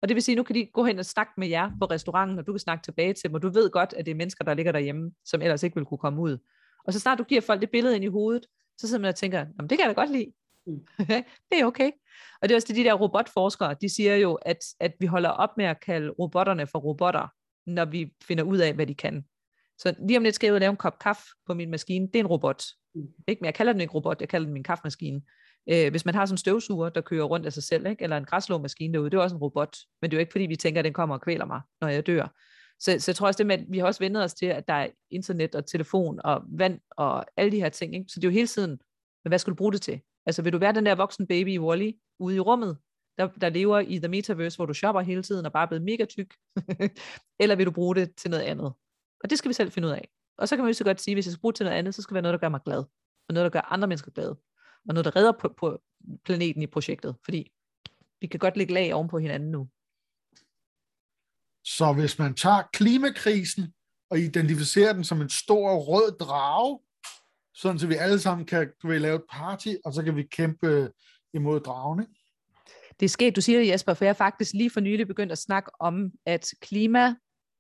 Og det vil sige, nu kan de gå hen og snakke med jer på restauranten, og du kan snakke tilbage til dem, og du ved godt, at det er mennesker, der ligger derhjemme, som ellers ikke vil kunne komme ud. Og så snart du giver folk det billede ind i hovedet, så sidder man og tænker, Jamen, det kan jeg da godt lide. Mm. det er okay. Og det er også det, de der robotforskere, de siger jo, at, at vi holder op med at kalde robotterne for robotter, når vi finder ud af, hvad de kan. Så lige om lidt skal jeg ud og lave en kop kaffe på min maskine. Det er en robot. Ikke? Men jeg kalder den ikke robot, jeg kalder den min kaffemaskine. Øh, hvis man har sådan en støvsuger, der kører rundt af sig selv, ikke? eller en græslåmaskine derude, det er også en robot. Men det er jo ikke, fordi vi tænker, at den kommer og kvæler mig, når jeg dør. Så, så jeg tror også det med, at vi har også vendt os til, at der er internet og telefon og vand og alle de her ting. Ikke? Så det er jo hele tiden, men hvad skal du bruge det til? Altså vil du være den der voksen baby i Wall-E ude i rummet, der, der lever i The Metaverse, hvor du shopper hele tiden og bare er blevet mega tyk? eller vil du bruge det til noget andet? Og det skal vi selv finde ud af. Og så kan man jo så godt sige, at hvis jeg skal bruge til noget andet, så skal det være noget, der gør mig glad. Og noget, der gør andre mennesker glade. Og noget, der redder på, på planeten i projektet. Fordi vi kan godt lægge lag oven på hinanden nu. Så hvis man tager klimakrisen og identificerer den som en stor rød drage, sådan så vi alle sammen kan, kan vi lave et party, og så kan vi kæmpe imod dragen, ikke? Det er sket, du siger det, Jesper, for jeg har faktisk lige for nylig begyndt at snakke om, at klima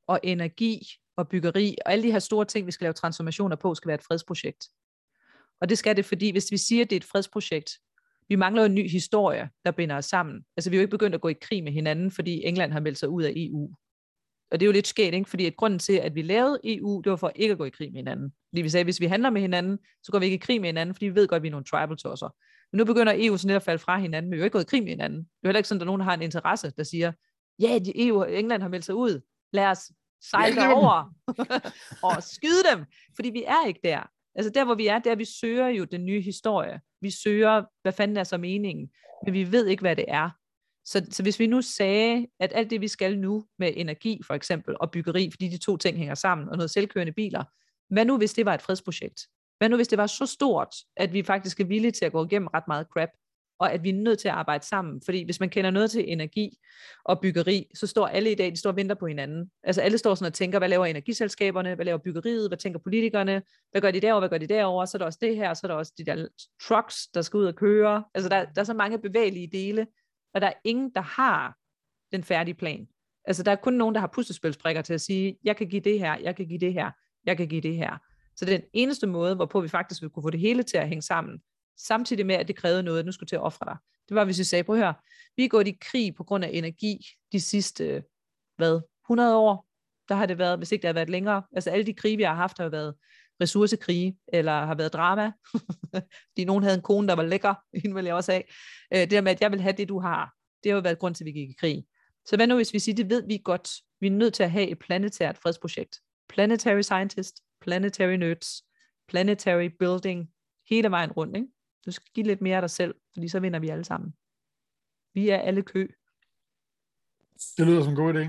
og energi og byggeri, og alle de her store ting, vi skal lave transformationer på, skal være et fredsprojekt. Og det skal det, fordi hvis vi siger, at det er et fredsprojekt, vi mangler jo en ny historie, der binder os sammen. Altså vi er jo ikke begyndt at gå i krig med hinanden, fordi England har meldt sig ud af EU. Og det er jo lidt sket, ikke? fordi at grunden til, at vi lavede EU, det var for ikke at gå i krig med hinanden. Fordi vi sagde, at hvis vi handler med hinanden, så går vi ikke i krig med hinanden, fordi vi ved godt, at vi er nogle tribal tosser. Men nu begynder EU sådan lidt at falde fra hinanden, men vi er jo ikke gået i krig med hinanden. Det er heller ikke sådan, at der er nogen, der har en interesse, der siger, ja, yeah, EU, England har meldt sig ud. Lad os sejle over og skyde dem, fordi vi er ikke der. Altså der, hvor vi er, der vi søger jo den nye historie. Vi søger, hvad fanden er så meningen, men vi ved ikke, hvad det er. Så, så hvis vi nu sagde, at alt det, vi skal nu med energi for eksempel, og byggeri, fordi de to ting hænger sammen, og noget selvkørende biler, hvad nu hvis det var et fredsprojekt? Hvad nu hvis det var så stort, at vi faktisk er villige til at gå igennem ret meget crap, og at vi er nødt til at arbejde sammen. Fordi hvis man kender noget til energi og byggeri, så står alle i dag, de står og venter på hinanden. Altså alle står sådan og tænker, hvad laver energiselskaberne, hvad laver byggeriet, hvad tænker politikerne, hvad gør de derovre, hvad gør de derovre, så er der også det her, så er der også de der trucks, der skal ud og køre. Altså der, der er så mange bevægelige dele, og der er ingen, der har den færdige plan. Altså der er kun nogen, der har puslespilsbrikker til at sige, jeg kan give det her, jeg kan give det her, jeg kan give det her. Så den eneste måde, hvorpå vi faktisk vil kunne få det hele til at hænge sammen, samtidig med, at det krævede noget, at nu skulle til at ofre dig. Det var, hvis vi sagde, prøv at høre, vi er gået i krig på grund af energi de sidste, hvad, 100 år, der har det været, hvis ikke det har været længere. Altså alle de krige, vi har haft, har været ressourcekrige, eller har været drama, fordi nogen havde en kone, der var lækker, hende ville jeg også have. Øh, det der med, at jeg vil have det, du har, det har jo været grund til, at vi gik i krig. Så hvad nu, hvis vi siger, det ved vi godt, vi er nødt til at have et planetært fredsprojekt. Planetary scientist, planetary nerds, planetary building, hele vejen rundt. Ikke? Du skal give lidt mere af dig selv, fordi så vinder vi alle sammen. Vi er alle kø. Det lyder som en god idé.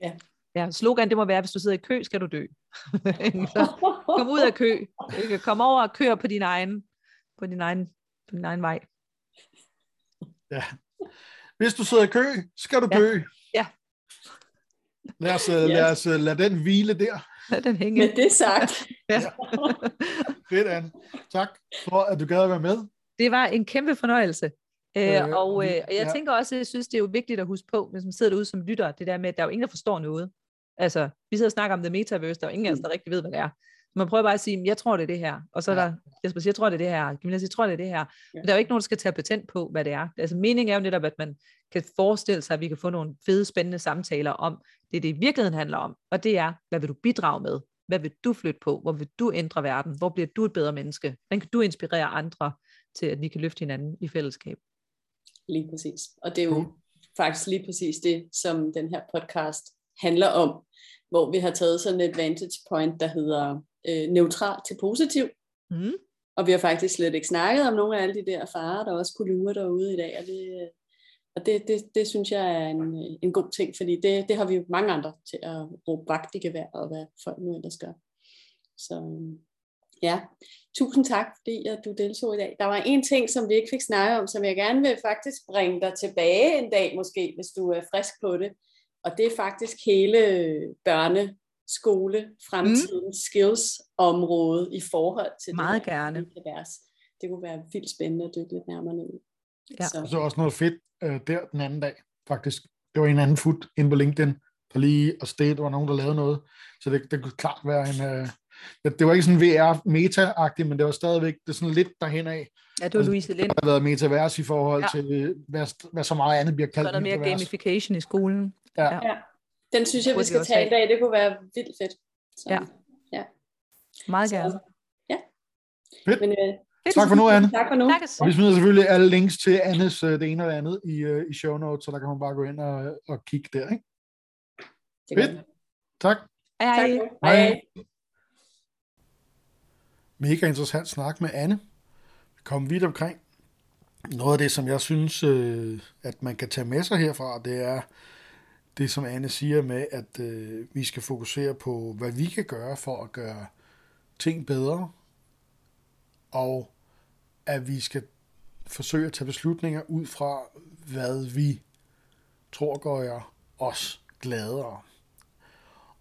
Ja. Ja, slogan det må være, hvis du sidder i kø, skal du dø. så kom ud af kø. Kom over og kør på din egen, på din egen, på din egen vej. Ja. Hvis du sidder i kø, skal du dø. Ja. ja. Lad os, yes. lad os lad den hvile der. Lad den hænge. Med det sagt. ja. Fedt, Anne. Tak for, at du gad at være med. Det var en kæmpe fornøjelse. Øh, øh, og, øh, og jeg ja. tænker også, at jeg synes, det er jo vigtigt at huske på, hvis man sidder derude som lytter, det der med, at der er jo ingen, der forstår noget. Altså, vi sidder og snakker om det metaverse, der er jo ingen af os, der rigtig ved, hvad det er. Man prøver bare at sige, jeg tror, det er det her. Og så er ja. der, Jesper siger, jeg tror, det er det her. Camilla siger, jeg tror, det er det her. Ja. Men der er jo ikke nogen, der skal tage patent på, hvad det er. Altså, meningen er jo netop, at man kan forestille sig, at vi kan få nogle fede, spændende samtaler om det, det i virkeligheden handler om. Og det er, hvad vil du bidrage med? Hvad vil du flytte på? Hvor vil du ændre verden? Hvor bliver du et bedre menneske? Hvordan kan du inspirere andre til, at vi kan løfte hinanden i fællesskab? Lige præcis. Og det er jo faktisk lige præcis det, som den her podcast handler om, hvor vi har taget sådan et vantage point, der hedder øh, neutral til positiv. Mm. Og vi har faktisk slet ikke snakket om nogle af alle de der farer, der også kunne lure derude i dag, og det, og det, det, det synes jeg er en, en god ting, fordi det, det har vi jo mange andre til at råbe vagt i gevær, og hvad folk nu ellers gør. Så ja, tusind tak, fordi at du deltog i dag. Der var en ting, som vi ikke fik snakket om, som jeg gerne vil faktisk bringe dig tilbage en dag måske, hvis du er frisk på det. Og det er faktisk hele børne, skole, fremtidens mm. skills område i forhold til Meget det gerne. Det kunne være vildt spændende at dykke lidt nærmere ned Ja. Så. så også noget fedt øh, der den anden dag, faktisk. Det var en anden fut inde på LinkedIn, der lige og sted, der var nogen, der lavede noget. Så det, det kunne klart være en... Øh, det var ikke sådan VR-meta-agtigt, men det var stadigvæk det er sådan lidt derhen af. Ja, det var altså, Louise Lind. Der har været metavers i forhold ja. til, hvad, hvad så meget andet bliver kaldt Så er der mere metavers. gamification i skolen. Ja. ja. Den synes jeg, vi skal tage i dag. Det kunne være vildt fedt. Så, ja. ja. Meget gerne. Så, ja. Fedt. Men, øh, Tak for nu, Anne. Tak for nu. Tak og vi smider selvfølgelig alle links til Annes øh, det ene og det andet i, uh, i show notes, så der kan man bare gå ind og, og kigge der. Ikke? Fedt. Tak. Hej. Hej. Hej. Mega interessant snak med Anne. Vi kom vidt omkring. Noget af det, som jeg synes, øh, at man kan tage med sig herfra, det er det, som Anne siger med, at øh, vi skal fokusere på, hvad vi kan gøre for at gøre ting bedre, og at vi skal forsøge at tage beslutninger ud fra, hvad vi tror gør os gladere.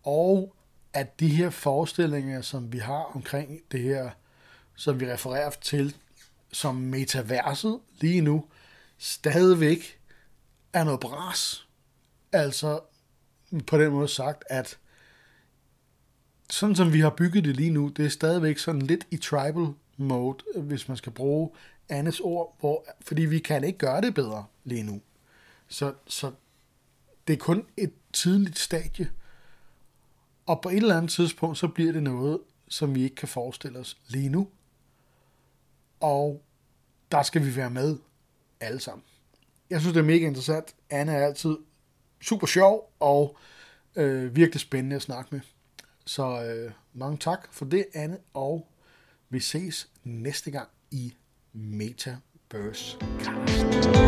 Og at de her forestillinger, som vi har omkring det her, som vi refererer til som metaverset lige nu, stadigvæk er noget bras. Altså på den måde sagt, at sådan som vi har bygget det lige nu, det er stadigvæk sådan lidt i tribal mode, hvis man skal bruge Annes ord, hvor, fordi vi kan ikke gøre det bedre lige nu. Så, så det er kun et tidligt stadie, og på et eller andet tidspunkt, så bliver det noget, som vi ikke kan forestille os lige nu. Og der skal vi være med alle sammen. Jeg synes, det er mega interessant. Anne er altid super sjov og øh, virkelig spændende at snakke med. Så øh, mange tak for det, Anne, og vi ses næste gang i Metaverse Cast.